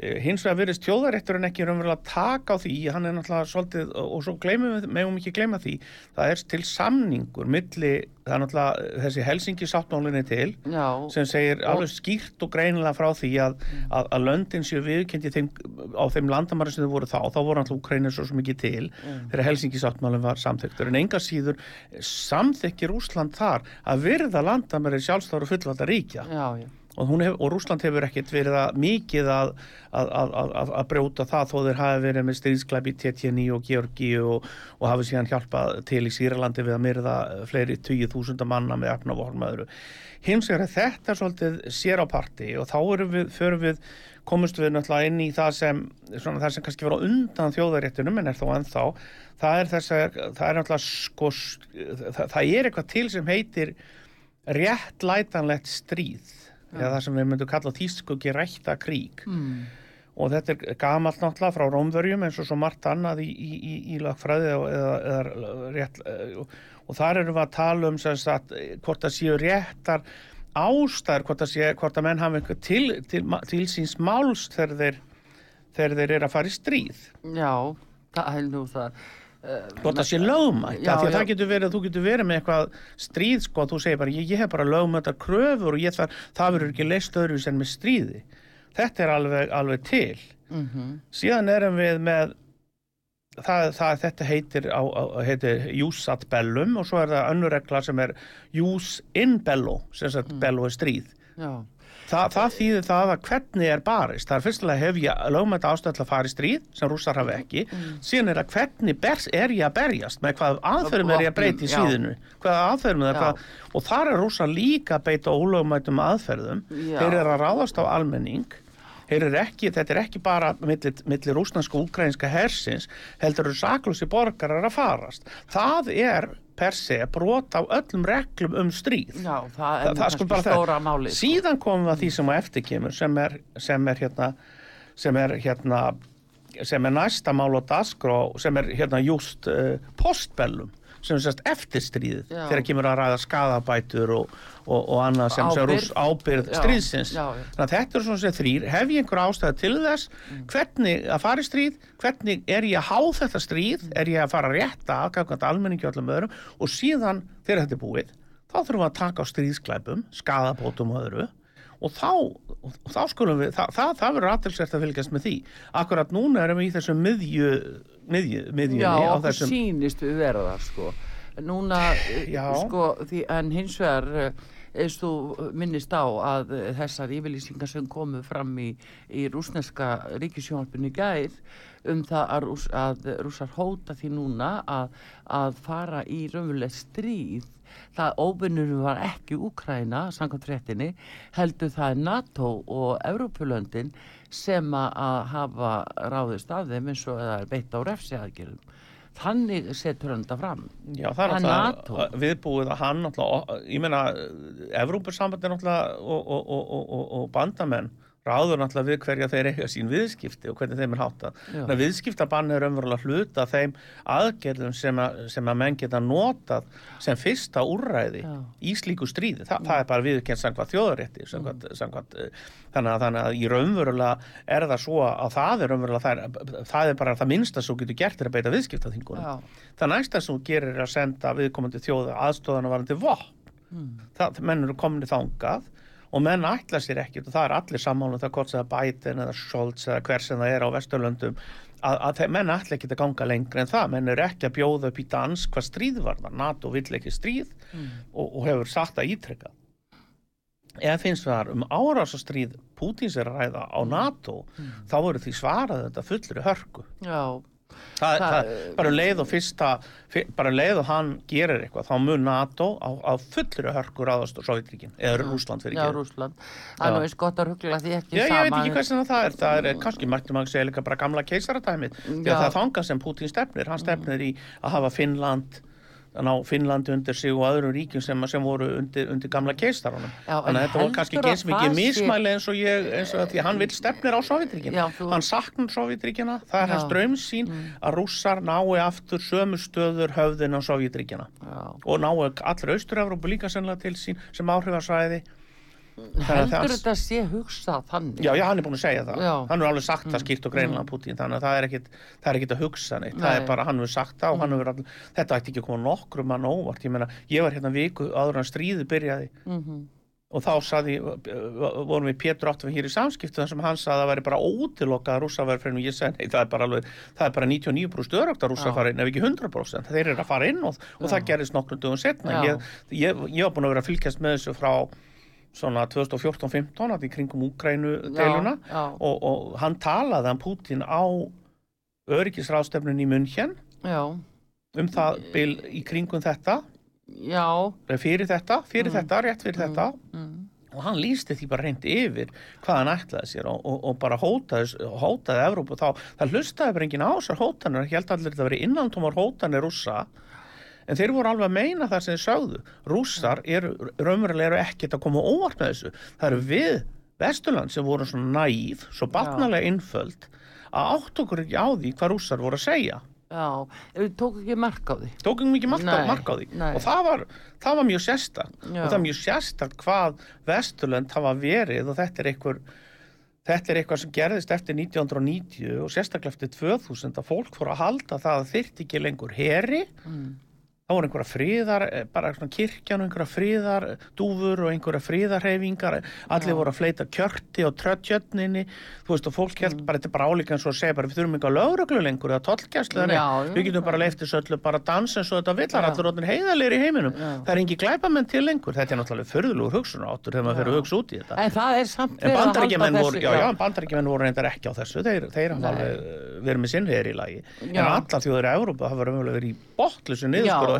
hins vegar virðist þjóðarétturinn ekki raunverulega taka á því, hann er náttúrulega svolítið, og svo gleymum við, megum ekki gleyma því það er til samningur milli, það er náttúrulega þessi Helsingi sáttmálinni til Já, sem segir alveg skýrt og greinilega frá því að, að, að löndin séu viðkendi þeim, á þeim landamæri sem þau voru þá, þá voru alltaf Ukraina svo sem ekki til þegar Helsingi sáttmálinn var samþyktur en enga síður samþykir Úsland þar að virða landamæri sjálfstáru fullvalda ríkja. Já. Og, hef, og Rúsland hefur ekkert verið að mikið að, að, að, brjóta það þó þeir hafi verið með stríðsklæp í TT9 og Georgi og, og hafi síðan hjálpað til í Sýralandi við að myrða fleiri 20.000 manna með öðru. Hins vegar er þetta svolítið sér á parti og þá við, förum við, komumst við náttúrulega inn í það sem, svona, það sem kannski á undan þjóðaréttunum en er þó ennþá, það er þess að, það er náttúrulega sko, það, það er eitthvað til sem heitir réttlætanlegt stríð eða það sem við myndum kalla þýskuki rætta krík Mm. og þetta er gamalt náttúrulega frá Rómverjum eins og svo margt annað í, í, í, í lagfræði eða, eða rétt og, og þar erum við að tala um sem sagt, hvort það séu réttar ástæður, hvort það sé hvort að menn hafa einhver til, til, til síns máls þegar þeir þegar þeir eru að fara í stríð Já, það er nú það. Uh, hvort það sé lögmætt, af því að það getur verið þú getur verið með eitthvað stríð sko, þú segir bara, ég, ég hef bara lögmættar kröfur og ég þar, það verður ekki leist öðruvis en með stríði. Þetta er alveg, alveg til. Mm síðan erum við með það, það þetta heitir, á, á, heitir jus ad bellum og svo er það önnur regla sem er jus in bello sem sagt bello er stríð. Já, Þa, það þýðir það að hvernig er barist? Það er fyrstulega hef ég lögmætt ástæð til að fara í stríð sem rússar hafa ekki. Síðan er að hvernig bers, er ég að berjast? Með hvað aðferðum er ég að breyta í síðinu? Hvaða aðferðum er hvað og þar er rússar líka að beita ólögmættum aðferðum. Já. þeir eru að ráðast á almenning. Eru ekki, þetta er ekki bara milli, milli rúsnanska og ukrainska hersins heldur eru saklúsi borgarar að farast. Það er per se brot á öllum reglum um stríð já, það er Þa- það sko bara það. stóra málið. sko. síðan komum við að því sem á eftir kemur sem er, sem er hérna sem er hérna sem er næsta mál og dasgrá sem er hérna just uh, postbellum sem sérst eftir stríðið þegar kemur að ræða skadabætur og, og, og annað sem Ábyrgð. rúss ábyrð stríðsins. já, já. þannig að þetta er svona sem þrýr hef ég einhver ástæða til þess Mm. hvernig að fara í stríð? Hvernig er ég að há þetta stríð? Er ég að fara að aðgangandi almenningi og öllum öðrum? Og síðan þegar þetta er búið þá þurfum við að taka á stríðsklæpum skadabótum og öðru. Og þá, og þá skulum við það, það, það verður aðtilsvært að fylgjast með því akkurat núna erum við í þessum miðju, miðju, miðjunni Já, á okkur þessum sýnist við vera það sko. Núna, Já. sko, því, en hins vegar eh, eins þú minnist á að þessar yfirlýsingar sem komu fram í, í rúsneska ríkisjónarpinu gær um það að, rús, að rúsar hóta því núna að, að fara í raunveruleg stríð. Það óvinnur var ekki Úkraina samkvæmt fréttinni heldur það er NATO og Evrópulöndin sem að hafa ráðist af þeim eins og það er beitt á refsiaðgerðum þannig setur hann þetta fram Já, það er Það er náttúrulega viðbúið að hann náttúrulega, ég meina, Evrópussambandi náttúrulega og, og, og, og, og, og bandamenn ráður náttúrulega við hverja þeir eiga sín viðskipti og hvernig þeim er háttað. Þannig að viðskiptabann er umverulega hluta þeim aðgerðum sem að, sem að menn geta notað sem fyrsta úrræði Já. í slíku stríði. Þa, Það er bara viðkennst samkvæmt þjóðarétti, samkvæmt, samkvæmt, eh, þannig, að, þannig að í raunverulega er það svo að það er raunverulega, það er, það er bara það minnsta sem getur gert er að beita viðskiptaþingunum. Það næsta sem gerir er að senda viðkomandi þjóða aðstóðana varandi vopn. Það, menn eru komin í þangað og menn ætla sér ekkert og það er allir sammála um það hvort sem það er Biden eða Scholz eða hver sem það er á Vesturlöndum að, að menn ætla ekki að ganga lengri en það, menn eru ekki að bjóða upp í dans hvað stríð var það, NATO vill ekki stríð og, og hefur sagt að ítrekka eða finnst það um árásastríð Pútins er að ræða á NATO þá voru því svarað þetta fullri hörku. Já, Það, Það- það, bara um leið og fyrsta fyr, bara um leið og hann gerir eitthvað þá mun NATO á, á fullri hörkur ráðast og Sovjetríkin, eða Rúsland fyrir já, ekki. Rúsland Það er Já. nú eins gott að ruggla því ekki Já, ég veit ekki hvað sem það er, það er kannski mættum maður segja líka bara gamla keisaratæmið því Já. að það þangað sem Putin stefnir. Hann stefnir í að hafa Finnland að ná Finnlandi undir sig og öðrum ríkjum sem, sem voru undir, undir gamla keistarunum. Þannig að þetta voru kannski ekki eins mikið mismæli eins og ég eins og því hann vil stefnir á Sovjetríkin Já, þú- hann saknar Sovjetríkina það er hans draumsýn að rússar nái aftur sömu stöður höfðin á Sovjetríkina og nái allir Austur-Európu líka sennilega til sín sem að Heldur það- þetta sé hugsað þannig Já, já, hann er búin að segja það. Já. Hann hefur alveg sagt það skýrt og greinlega Putin, þannig að það er ekkit, það er ekkit að hugsa neitt. Það Nei. er bara, hann hefur sagt það og hann hefur allir, þetta ætti ekki að koma nokkrum mann óvart. Ég meina, ég var hérna viku áður en stríði byrjaði Mhm. og þá saði, vorum við Pétur Áttum hér í samskiptu þar sem hann saði að það væri bara ótilokað að rússa væri fyrir og ég segi, nei, það er bara alveg, það er bara 99% örögt að rússa Já. fara inn, ef ekki 100%. Þeir eru að fara inn og, og það gerist nokkrum dögum setna. Ég, ég, ég var búin að vera að fylgjast með þessu frá svona 2014-15 að í kringum Úkrænu deiluna Já, og, og hann talaði hann Pútín á öryggisráðstefnun í München. Um það bil í kringum þetta. Já. Fyrir þetta, fyrir þetta, rétt fyrir þetta. mm. og hann lýsti því bara reynd yfir hvað hann ætlaði sér og, og, og bara hótaði, hótaði Evrópu þá, það hlustaði bara enginn á þessar hótanir, ég held allir þetta að vera innantómar hótanir rússa en þeir voru alveg að meina það sem þeir sögðu. Rússar eru, raunverulega eru ekkert að koma óvart með þessu, það eru við Vesturland sem voru svona næf svo batnalega innföld að átt okkur ekki á því hvað rússar voru að segja. Já, við tókum ekki mark á því. Tókum mikið mark, mark á því. nei. og það var, það var mjög sérstakt. Og það er mjög sérstakt hvað Vesturlönd hafa verið og þetta er einhver þetta er eitthvað sem gerðist eftir 1990 og sérstaklega eftir 2000 að fólk fór að halda það að þyrfti ekki lengur heri. Mm. Þá voru einhverja friðar, eh, bara svona kirkjan og einhverja friðar, dúfur og einhverja friðarhefingar, allir Já. voru að fleita kjörti og tröttjötninni þú veist og fólk held bara, þetta er bara álíka eins og að segja bara við þurfum að lögreglu lengur eða já, við getum bara já. leiftis öllu bara dansa eins og þetta villar, Já. allir rótin heiðalegir í heiminum. Já. það er engi glæpamenn til lengur, þetta er náttúrulega förðulegur hugsun áttur þegar maður fyrir að hugsa út í þetta. En það er samt verið að halda þessu, lagi.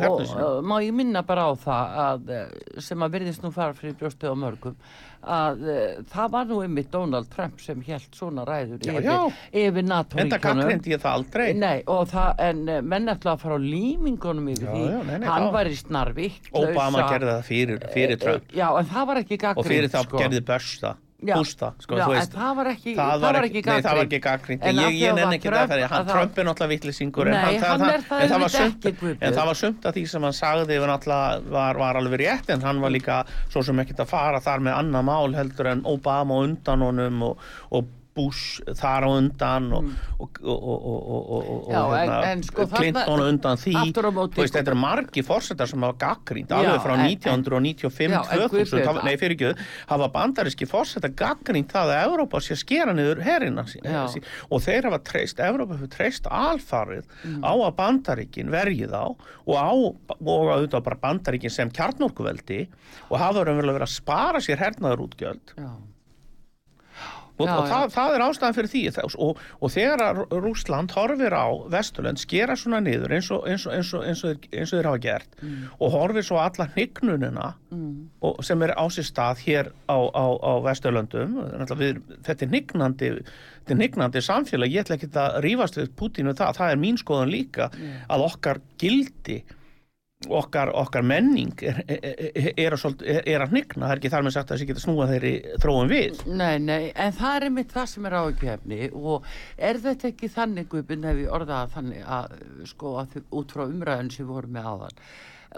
En Og uh, má ég minna bara á það að, uh, sem að virðist nú fara fyrir brjóstið á mörgum að uh, það var nú einmitt Donald Trump sem held svona ræður Já, yfir, já. yfir NATO-ríkjunum Enda gaggrindi ég það aldrei. Nei, það, en menn ætla að fara á límingunum yfir því já, nei, nei, hann var í snarvikt Obama gerði það fyrir, fyrir Trump Já, en það var ekki gaggrind og fyrir það sko. gerði Bush það, Það, sko, Já, veist. það var ekki, Það var ekki, ekki gaggrind. En Ég, ég var ekki það fyrir, hann Trump er náttúrulega vittlisingur. En það var sumt, ekki, Guðbjörn. en það var sumt að því sem hann sagði var, var, alveg rétt, en hann var líka svo sem ekkert að fara þar með annað mál heldur en Obama á undan honum og, og Bush þar á undan og, og, og, og, og, og, og Mm. Já, en- en sko Clinton á undan því veist, þetta er margi fórsetar sem hafa gaggrínt alveg frá en- 1995 Já, en 2000, Guðbjörn, hafa- nei fyrir ekki hafa bandaríski fórsetar gaggrínt það að Evrópa sé skera niður herina sí, Já. sí, og þeir hafa treyst, Evrópa hefur treyst alfarið Mm. á að bandaríkin verji þá og á og auðvitað bara bandaríkin sem kjarnorkuveldi og hafa verið að spara sér hernaðarútgjöld Já. Og, Já, og það, það er ástæðan fyrir því og, og þegar að Rú- Rússland horfir á Vesturlönd skera svona niður eins og, eins og, eins og, eins eins og þeir hafa gert Mm. og horfir svo alla hnignunina og, sem er á sér stað hér á, á, á Vesturlöndum þetta er hnignandi þetta er hnignandi samfélag, ég ætla ekki að rífast við Pútínu það, það er mín skoðan líka að okkar gildi okkar, okkar menning er, er, er, er, að, hnigna, það er ekki þar með sagt að þessi geta snúa þeirri þróum við. Nei, nei, en það er einmitt það sem er áhugjefni og er þetta ekki þannig guðbund ef ég orða það þannig að sko að þau, út frá umræðin sem við vorum með áðan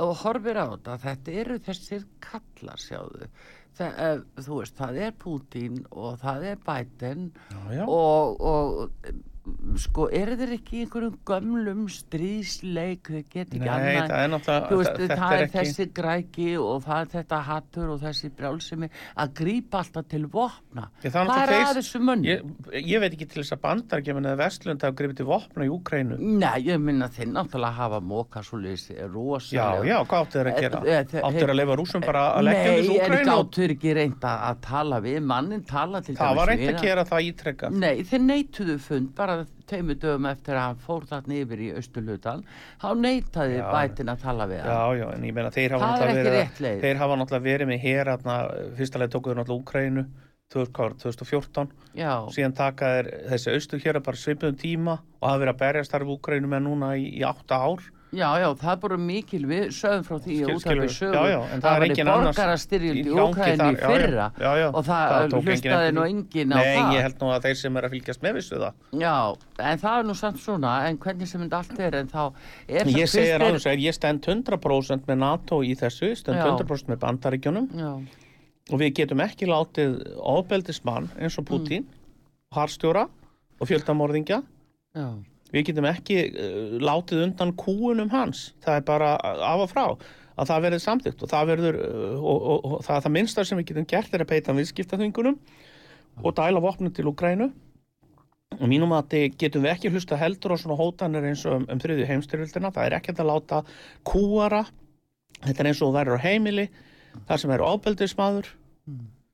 og horfir á þetta, þetta eru þessir kallar sjáðu. Það, eh, þú veist, það er Putin og það er Biden já. og, og sko, eru þeir ekki einhverjum gömlum stríðsleik þau get ekki Nei, er veist, þetta er, er ekki þessi græki og það er þetta hattur og þessi brjálsemi að grípa alltaf til vopna. Ég, það er er að þeir- þessu mönn? ég, ég veit ekki til þess að bandargefin eða vestlund hafa gripið til vopna í Úkrænu Nei, ég minna þeir náttúrulega hafa móka svo já, rosalega. já, hvað áttu þeir að gera? Eh, þeir- áttu þeir að leifa rúsum bara að leggja Nei, þessu en Úkrænu og gáttur ekki reynda að tala við, mannin tala til það bara tveimur dögum eftir að hann fór þarna yfir í austurlutan þá neitaði Já. bætin að tala við hann. Já, já, en ég meina þeir hafa náttúrulega verið með hér leið tókuðu náttúrulega Úkrænu 2014 Já, síðan taka þeir þessi hér bara svipuðum tíma og hafa verið að berjast þar við Úkrænu með núna í, í átta ár já, já, það bara mikil við sögum frá því að skilur- sögum já, já, það það var í engin borgarastyrjöld í já, fyrra. Já, og það, það hlustaði nú því. enginn á Nei, það. ég held nú að þeir sem er að fylgjast með vissu það. Já, en það er nú samt svona en hvernig sem þetta allt er en þá er Ég segir fyrst alveg að ég stend 100% með NATO í þessu, stend Já. 100% með bandaríkjunum. Já, og við getum ekki látið ofbeldismann eins og Putin, mm. harstjóra og fjöldamorðingja já, við getum ekki uh, látið undan kúunum hans, það er bara af og frá að það verður samþygt og það verður uh, og, og, og það, það minnsta sem við getum gert er að peita viðskiptaþvingunum og dæla vopnum til Ukrænu og mínum að þið getum við ekki hlusta heldur á svona hótanir eins og um, um þriðju heimstyrjöldina, það er ekki að láta kúara, þetta er eins og verður á heimili, þar sem er ábeldismadur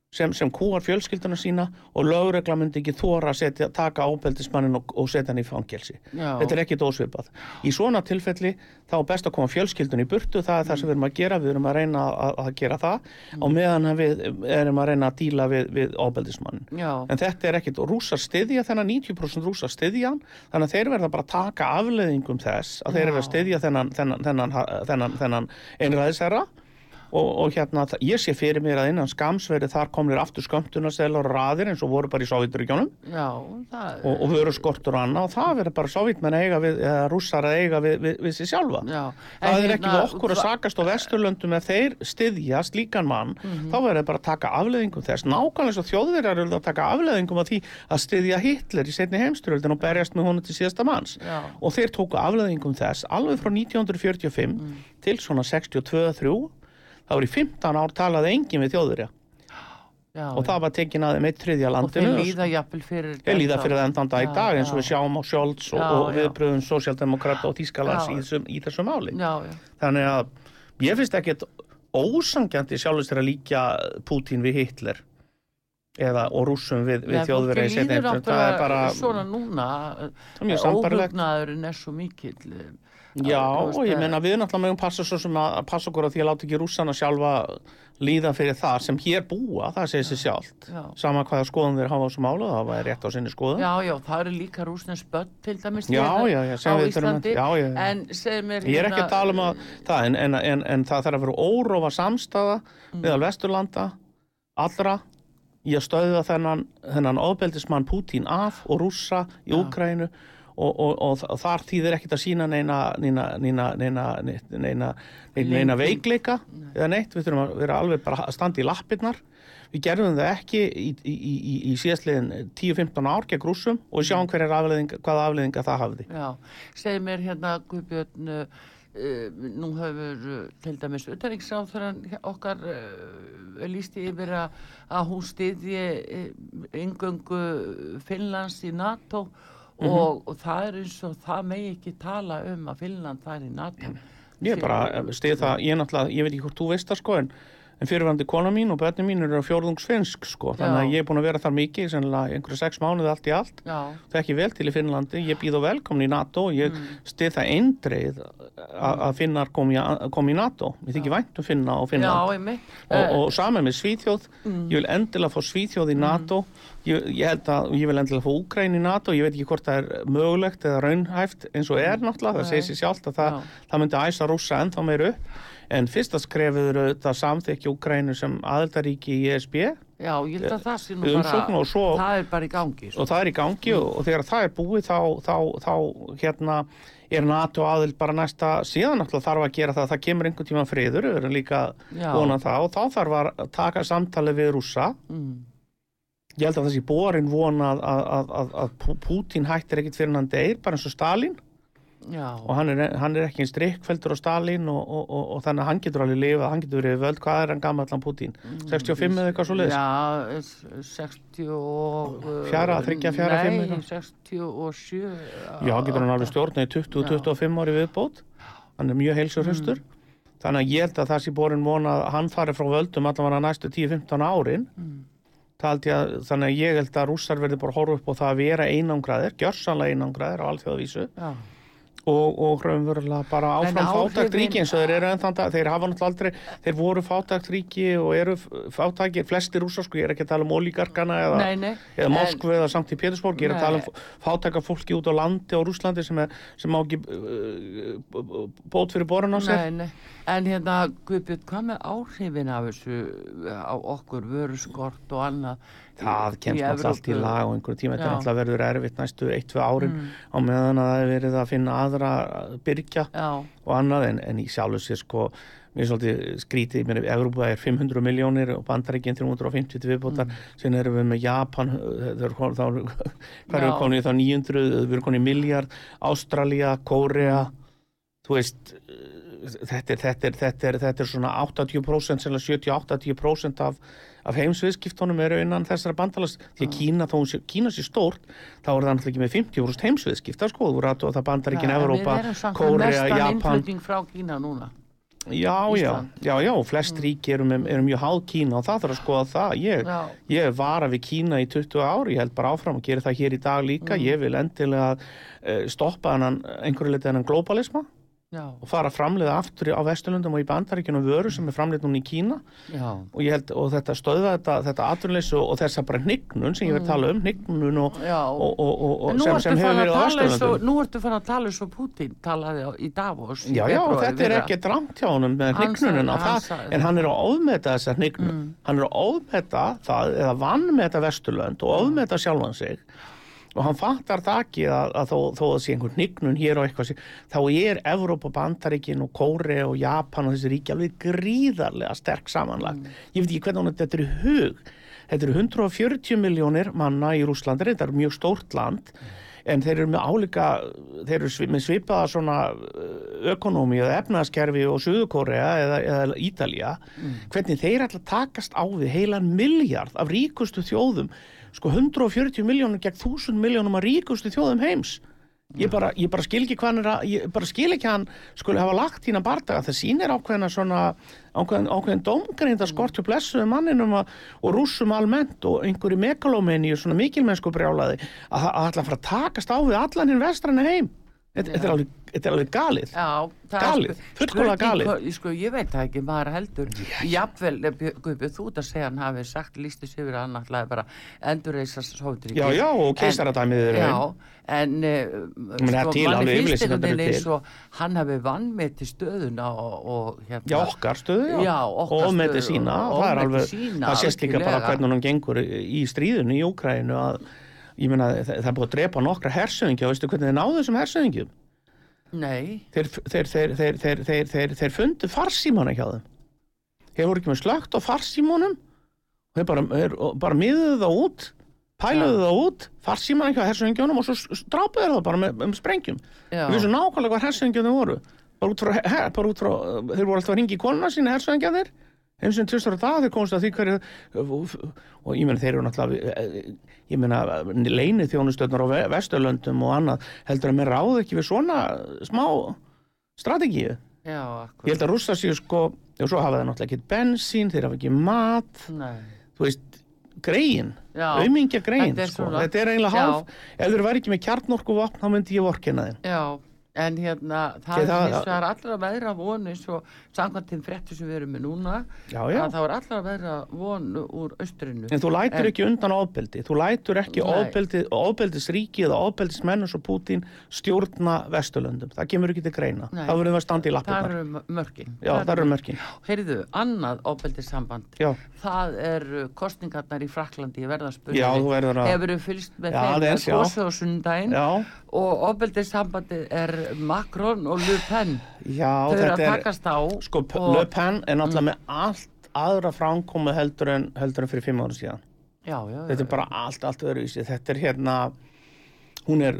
sem, sem kúar fjölskylduna sína og lögregla myndi ekki þóra að setja, taka ábeldismannin og, og setja hann í fangelsi já þetta er ekki dósvipað. Í svona tilfelli þá er best að koma fjölskyldun í burtu, það er það sem við erum að gera, við erum að reyna að, að gera það og meðan við erum að reyna að díla við, við ábeldismann. Já, En þetta er ekkit, og rússar styðja þennan 90% rússar styðja hann, þannig að þeir verða bara að taka afleðingum þess að þeir Já. styðja þennan, þennan, þennan, þennan, þennan einræðisherra og, og hérna, ég sé fyrir mér að innan skamsverði þar komnir aftur skömmtunarselar og raðir eins og voru bara í Sovjeturíkjónum já, það og, og vöru skortur og annað og það verður bara sovítmenn að eiga við, eða rússar að eiga við, við, við sér sjálfa. Já, Það en er ekki hérna, við okkur að sakast á vesturlöndum ef þeir styðja slíkan mann, þá verður bara að taka afleðingum þess. Nákvæmlega svo þjóðverjar eru að taka afleðingum af því að styðja Hitler í setni heimstyrjöldin og berjast með honum til síðasta manns. Já. Og þeir tóku afleðingum þess alveg frá 1945 til svona 62-3, þá er í 15 ár talaði engin við þjóðverja já, og það var tekin að þeim eitt þriðja og landinu. þeir líða jafnvel fyrir Þeir líða fyrir það enn þann dag í dag eins og við sjáum á Scholz og, og viðbröðum sósjaldemokrata og Þýskalands Já. í, í þessu máli. Já, já, Þannig að ég finnst ekkert ósangjandi sjálfist þeirra líka Pútín við Hitler eða og rússum við, við þjóðverið. Það er bara, svona núna það er óhugnaðurinn er svo mikill Já, og ég eh, meina við náttúrulega megum passa svo sem að passa okkur að því að láta ekki rússana sjálfa líða fyrir það sem hér búa, það segir sér sjálft. Já. Sama hvaða skoðum þeir hafa á þessu málu, það var rétt á sinni skoðum. Já, já, það eru líka rúsnens börn til dæmis Já, hérna já, já, sem á við þurfum að- já, já, já. en Ég er ekki að tala um að það, en, en, en, en það þarf að vera órófa samstaða Mm. meðal Vesturlanda allra í að stöðva þennan, þennan ofbeldismann Pútín af og rússa í. Úkrænu og, og, og, og þar þýðir ekkit að sína neina, neina, neina, neina, neina, veikleika eða neitt, við þurfum að vera alveg bara að standa í lappirnar. Við gerðum það ekki í, í, í, í- síðastliðin 10-15 ár gegn rússum og sjáum hverjar afleðing, hvaða afleðinga það hafði. Já, segir mér hérna Guðbjörn uh, uh, nú hefur uh, til dæmis utanriksráþurann okkar uh, lísti yfir að, hún styðji uh, yngöngu Finnlands í NATO Mhm. og, og það er eins og það megi ekki tala um að Finnland er í NATO Ég er bara stið það, ég er náttúrulega, ég veit ekki hvort þú veist það sko en, en fyrirvændi kona mín og börnum mín eru fjórðungsfinsk sko, þannig að Já. ég er búin að vera þar mikið, sennilega einhverju sex mánuði allt í allt. Já, það er ekki vel til í Finnlandi, ég býð á velkomin í NATO ég mm. stið það eindreið að að finnar kom í, kom í NATO. Ég þykir vænt um finna já, Finnland einmitt. og, og saman með Svíþjóð. Ég vil endilega fá Svíþjóð í NATO. Ég, ég held að ég vil endilega fá Úkræn í NATO. Ég veit ekki hvort það er mögulegt eða raunhæft eins og er náttúrulega, það segir sér sjálft að það, Já. það myndi æsa rússa ennþá meir upp en fyrsta skrefið eru þetta samþykki Úkrænu sem aðeldaríki í ESB Já, ég held að það sé nú bara, svo- það er bara í gangi. Sko. og það er í gangi og, og þegar það er búið þá, þá, þá hérna er NATO aðild bara næsta síðan náttúrulega þarf að gera það, það kemur einhvern tíma friður, við erum líka Já. vona það og þá þarf að taka samtali við rússa Mm. ég held að þessi borin vona að, að, að, að, að Pú- Pútín hættir ekkit fyrir hann deyr, bara eins og Stalin Já, og hann er, hann er ekki einn strikkfeldur á Stalin og, og, og, og þannig að hann getur alveg lifað, hann getur verið völd, hvað er hann gammal hann Pútín? 65 eða eitthvað svo leiðis? Já, s- 60 og... Fjara, þriggja, fjara, fimm Nei, eitthvað? 67. Já, getur hann alveg stjórnað í 20-25 ári viðbót. Hann er mjög heilsurhustur þannig að ég held að það sé borin vona að hann fari frá völdum allavega næstu 10-15 árin. Ég að, þannig að ég held að rússar verði bara horfa upp á það að vera einangraðir, gjörsanlega einangraðir á alþjóðavísu. Já, og, og raunverulega bara áfram áhrifin- fátækt ríki eins og þeir eru ennþann dag, þeir hafa náttúrulega aldrei, þeir voru fátækt ríki og eru fátækir, flestir rússar sko, ég er ekki að tala um ólíkarkana eða, eða En- Moskvu eða Sankt í Pétursborg, ég er að tala um fátækar fólki út á landi á Rússlandi sem, er, sem má ekki uh, bót fyrir borun á sér. Nei, nei. En hérna, Guðbjörn, hvað með áhrifin af þessu á okkur, vöruskort og annað? Það kemst náttúrulega allt í lag og einhverjum tíma, þetta er náttúrulega verður erfitt næstu 1-2 árin á meðan að það er verið að finna aðra byrgja Já, og annað. En, en í sjálfu sér sko mér er svolítið skrítið, mér er Evrópa er 500 miljónir og Bandaríkinn 350 til viðbótar, mm. sen erum við með Japan það er þá, hvað erum við konið þá 900, við erum konið miljard Ástralía, Kórea þú veist þetta er, þetta er, þetta er, þetta er svona 80% sem 70-80% af, af heimsviðskiptunum eru innan þessara bandalas því að Kína, þó hún sé, Kína sé stórt þá er það náttúrulega ekki með 50% heimsviðskipta sko, þú rættu að það Við erum samt með Kórea, Japan. Já, já, já, já, flest eru, með, eru mjög háð Kína og það þarf að skoða það. Ég, ég vara við Kína í 20 ári, ég held bara áfram að gera það hér í dag líka. Ég vil endilega uh, stoppa einhverju litið hennan globalisma Já, og fara að framleiða aftur á Vesturlundum og í bandaríkjunum vöru sem er framleitt núna í Kína. Og held, og þetta stöða þetta, þetta atvinnleysu og þessa bara hnignun sem ég verð að tala um, hnignun og, og, sem, sem hefur verið á Vesturlundum. nú ertu fann að tala eins og Putin talaði á, í Davos. Já, já, þetta er ekki drangt hjá honum með sagði en hann er að ofmeta þessa hnignun. Hann er að ofmeta það, eða vannmeta Vesturlönd og ofmeta sjálfan sig og hann fattar það ekki að, að þó, þó að sé einhvern hnignun hér og eitthvað sé, þá er Evrópa, Bandaríkin og Kóre og Japan og þessi ríki alveg gríðarlega sterk samanlagt. Ég veit ekki hvernig þetta er í hug. Þetta eru 140 miljónir manna í Rúslandi, þetta er mjög stórt land en þeir eru með álíka þeir eru með svipaða svona ökonómi eða efnaðaskerfi og Suðukórea eða, eða Ítalía hvernig þeir ætla að takast á við heilan miljard af ríkustu þjóðum sko 140 miljónur gegn 1000 miljónum af ríkustu þjóðum heims. Ég bara, ég bara skil ekki hann er að ég bara skil ekki að hann skulle hafa lagt hína bardaga. Það sýnir ákveðina svona ákveðin, ákveðin dómgrinda skortu blessuðu manninum að, og rússum almennt og einhverju megalómeni og svona mikilmennsku brjálaði að það að ætla að fara að takast á við allan hinn vestranni heim þetta, er alveg, alveg galið. Já, það Galið, spurning galið. Sko, ég veit það ekki, maður heldur. Jafnvel, eh, Guðbjörn, þú að segja hann hafi sagt lístis yfir að hann ætlaði bara endurreisa Sovjetríki Já, já, og keisaradæmið er Já, en er til alveg finnst yfirlýsingar einhvern veginn eru eins til. og hann hafi vannmeti stöðuna og, og hérna Já, okkar stöðu, já. Já, okkar og með stöðu, sína, og það er alveg, sína, það sést líka bara hvernig hann gengur í stríðinu í Úkrænu að, ég meina, það, það er búið að drepa nokkra hersöðingja, veistu hvernig þeir náðu þessum hersöðingjum? Nei, Þeir, þeir, þeir, þeir, þeir, þeir, þeir, þeir fundu farsímana hjá þeim. Þeir voru ekki með slögt á farsímunum, þeir bara, bara miðuðu það út, pæluðu það út, farsímana hjá hersöðingjónum og svo þeir það bara með, um sprengjum. Við vissum nákvæmlega hvað hersöðingjum þeir voru. Bara út frá, he, bara út frá, þeir voru alltaf að ringi í konuna sína hersöðingja þeir. Eins og tvistur á dag þeir komast að því hverju og, ég meina þeir eru náttúrulega eh, ég meina leinið þjónustöðnar á Ve- Vesturlöndum og annað heldur að mér ráð ekki við svona smá strategíu Já, ég held að rússa séu sko og svo hafa það náttúrulega ekki bensín, þeir hafa ekki mat Nei. þú veist, greiðin Já. aumingja greiðin, Þetta er sko. þetta er eiginlega Já. hálf ef þeir væri ekki með kjarnorku vopn, þá myndi ég vorkina þeim Já, en hérna, það Því er það- allra veðra von eins og samkvæmt þeim fréttu sem við erum með núna Já, já. að það er allra veðra von úr austrinu. En þú lætur En- ekki undan ofbeldi, þú lætur ekki ofbeldi, ofbeldisríki eða ofbeldismenn eins og Pútín stjórna Vesturlöndum. Það kemur ekki til greina. Nei. Það verður við að standa í Það lappirnar. eru mörkin. Já, það eru mörkin. Heyrðu, annað ofbeldissamband. Það er kostningarnar í Fraklandi verðarspunni. Hefur þú fylgst með þeim kosu á sundaginn Og ofbeldissambandið er Macron og Le Pen. já, Þau eru að er, takast á. sko, og- Le Pen er náttúrulega með allt aðra framkomu heldur en, heldur en fyrir fimm ára síðan. Já, já. Þetta er bara allt, allt öðruvísi. Þetta er hérna, hún er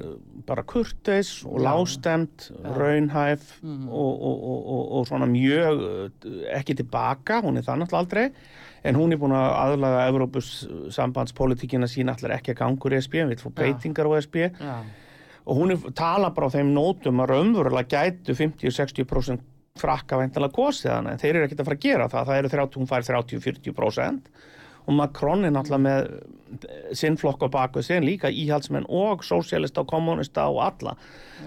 bara kurteis og lástemt, raunhæf og, og, og, og, og svona mjög uh, ekki tilbaka, hún er það náttúrulega aldrei en hún er búin að aðlaga Evrópus sambandspolítikina sína allir ekki að gangur í SB, við fór breytingar á SB Já, og hún tala bara á þeim nótum að raunverulega gætu 50-60% frakka veintilega kosið hana en þeir eru ekkert að fara að gera það, það eru 30, hún fær 30-40% og Macron er náttúrulega með eh, sinn flokk á baku sinn líka íhaldsmenn og sósialista og kommunista og alla.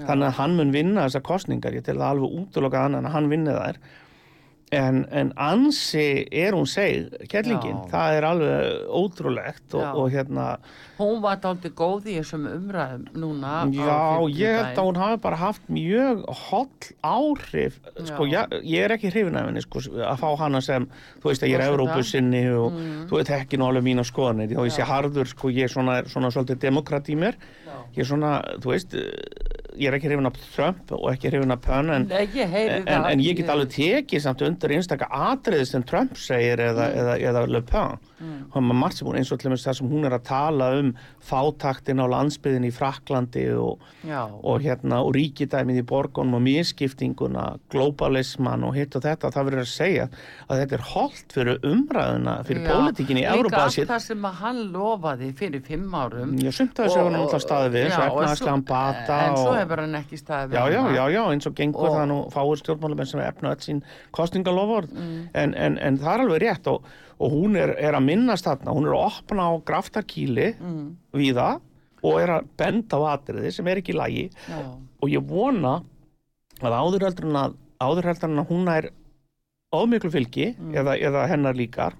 Þannig að hann mun vinna þessar kostningar ég tel það alveg útlokað hann en hann vinni þær en, en ansi er hún seg, kettlingin Já. það er alveg ótrúlegt og, Já. og hérna hún var dálítið góð í þessum umræðum núna. Já, ég held að hún hafi bara haft mjög holl áhrif sko, Já. ég, ég er ekki hrifin af henni sko, að fá hana sem, þú veist að ég er Forseta. Evrópusinni og Mm. þú veit ekki nú alveg mína skoðanir og ég sé harður, sko, ég er svona, svona svolítið demokrat í mér, ég er svona þú veist, ég er ekki hrifin af Trump og ekki hrifin af Penn en, en, en ég get alveg tekið samt undir einstaka atriði sem Trump segir eða, Mm. eða, eða Le Pen og maður margt sem hún eins og til dæmis það sem hún er að tala um fátaktin á landsbyðin í Fraklandi og, og hérna og ríkidæmið í borgunum og miskiptinguna, globalisman og hitt og þetta, það verður að segja að þetta er holdt fyrir umræðuna fyrir Já. pólitíkin í Líka Európa allt það sem að hann lofaði fyrir fimm árum. Já, sumt af þessu hefur hann alltaf staðið við, og efnahagslegan bata En svo og- hefur hann ekki staðið við Já, já, já, já, eins og gengur Og- það nú fáir stjórnmálamenn sem efna öll sín kostningaloford Mm. en, en, en það er alveg rétt og, og hún er, er að minnast þarna, hún er að opna á graftarkíli Mm. víða og er að benda á atriði sem er ekki í lagi Já, og ég vona að áður heldur en að áður að hún er ómiklu fylgi Mm. eða, eða hennar líkar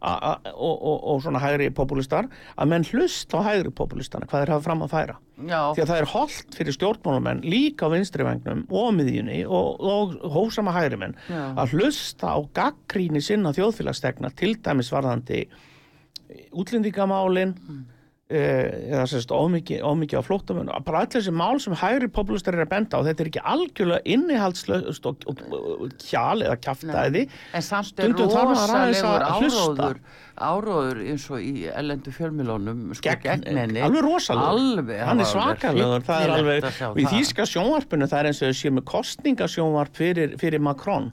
og, og, og svona hægri populistar að menn hlust á hægri populistana hvað þeir hafa fram að færa já, því að það er holdt fyrir stjórnmálamenn líka á vinstri vengnum og miðjunni og, og hósama hægri menn Já. að hlusta á gaggríni sinna þjóðfélagstegna til dæmis varðandi útlendingamálin Mm. Eh, eða sérst ómikið á flóttamönu bara allir þessi mál sem hægri populistar er að benda á þetta er ekki algjörlega innihaldslöst og, og, og kjal eða kjaftaði en samt er rosalegur áróður áróður eins og í ellendu fjölmilónum sko, gegn, henni. alveg rosalegur. Alveg, hann er svakalegur það er alveg, í þýska sjónvarpinu það er eins og séu með kostningasjónvarp fyrir, fyrir Macron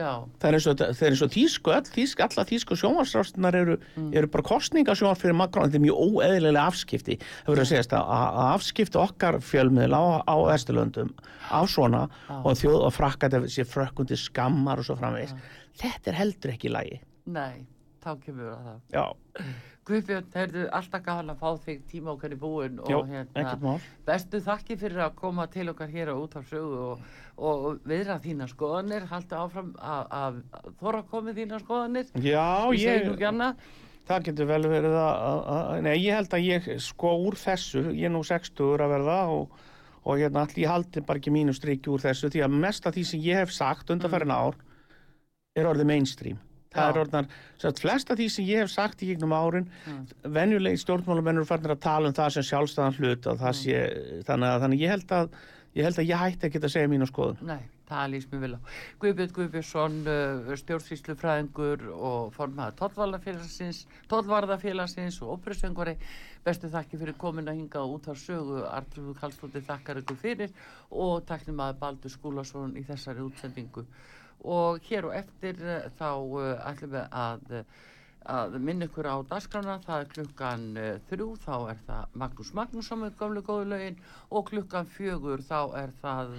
já, það er eins og, er þýsku, all, þýsku, alla þýsku sjónvarsrástunar eru, Mm. eru bara kostningasjónvar fyrir Macron, þetta er mjög óeðlilega afskipti. Það verður að segjast að, að afskipti okkar fjölmiðl á, á Vesturlöndum á svona og þjóð og frakka þetta sé frökkundi skammar og svo framvegis. Þetta er heldur ekki í lagi. Nei, þá kemur við að það. Já, Guðbjörn, heyrðu alltaf gaman að fá þig tíma okkar í búin og já, hérna, bestu þakki fyrir að koma til okkar hér á út af sögu og, og viðra þína skoðanir, haldu áfram að, þóra komið þína skoðanir. Já, ég það getur vel verið að, nei, ég held að ég sko úr þessu, ég er nú 60 að verða og, og hérna allir ég haldi bara ekki mínu striki úr þessu því að mest af því sem ég hef sagt undanferðin ár er orðið mainstream það er orðnar, svo flest af því sem ég hef sagt í gegnum árin venjulegi stjórnmálumennur farnir að tala um það sem sjálfstæðan hlut og það sé, þannig að þannig ég held að ég held að ég hætti ekki að segja mínu skoðun Nei, það lýst mér vel á. Guðbjörn Guðbjörnsson, uh, stjórnsýslufræðingur og formaður tollvarðafélagsins, tollvarðafélagsins og óperusöngvari. Bestu þakki fyrir komin að hinga út á sögu. Artrúðu Kallstóttir þakkar ykkur fyrir og takknum að Baldur Skúlason í þessari útsendingu. Og hér og eftir uh, þá uh, ætlum við að uh, að minna ykkur á dagskrána, það er klukkan þrjú, þá er það Magnús Magnússon með gömlu góðu lögin. Og klukkan fjögur þá er það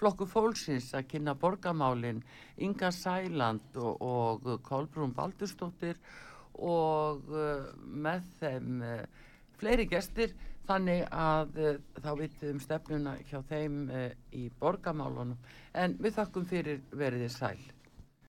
flokku fólksins að kynna borgamálin Inga Sæland og, og Kolbrún Baldursdóttir. Og með þeim fleiri gestir þannig að uh, þá vitum stefnuna hjá þeim uh, í borgamálunum en við þakkum fyrir veriði sæl.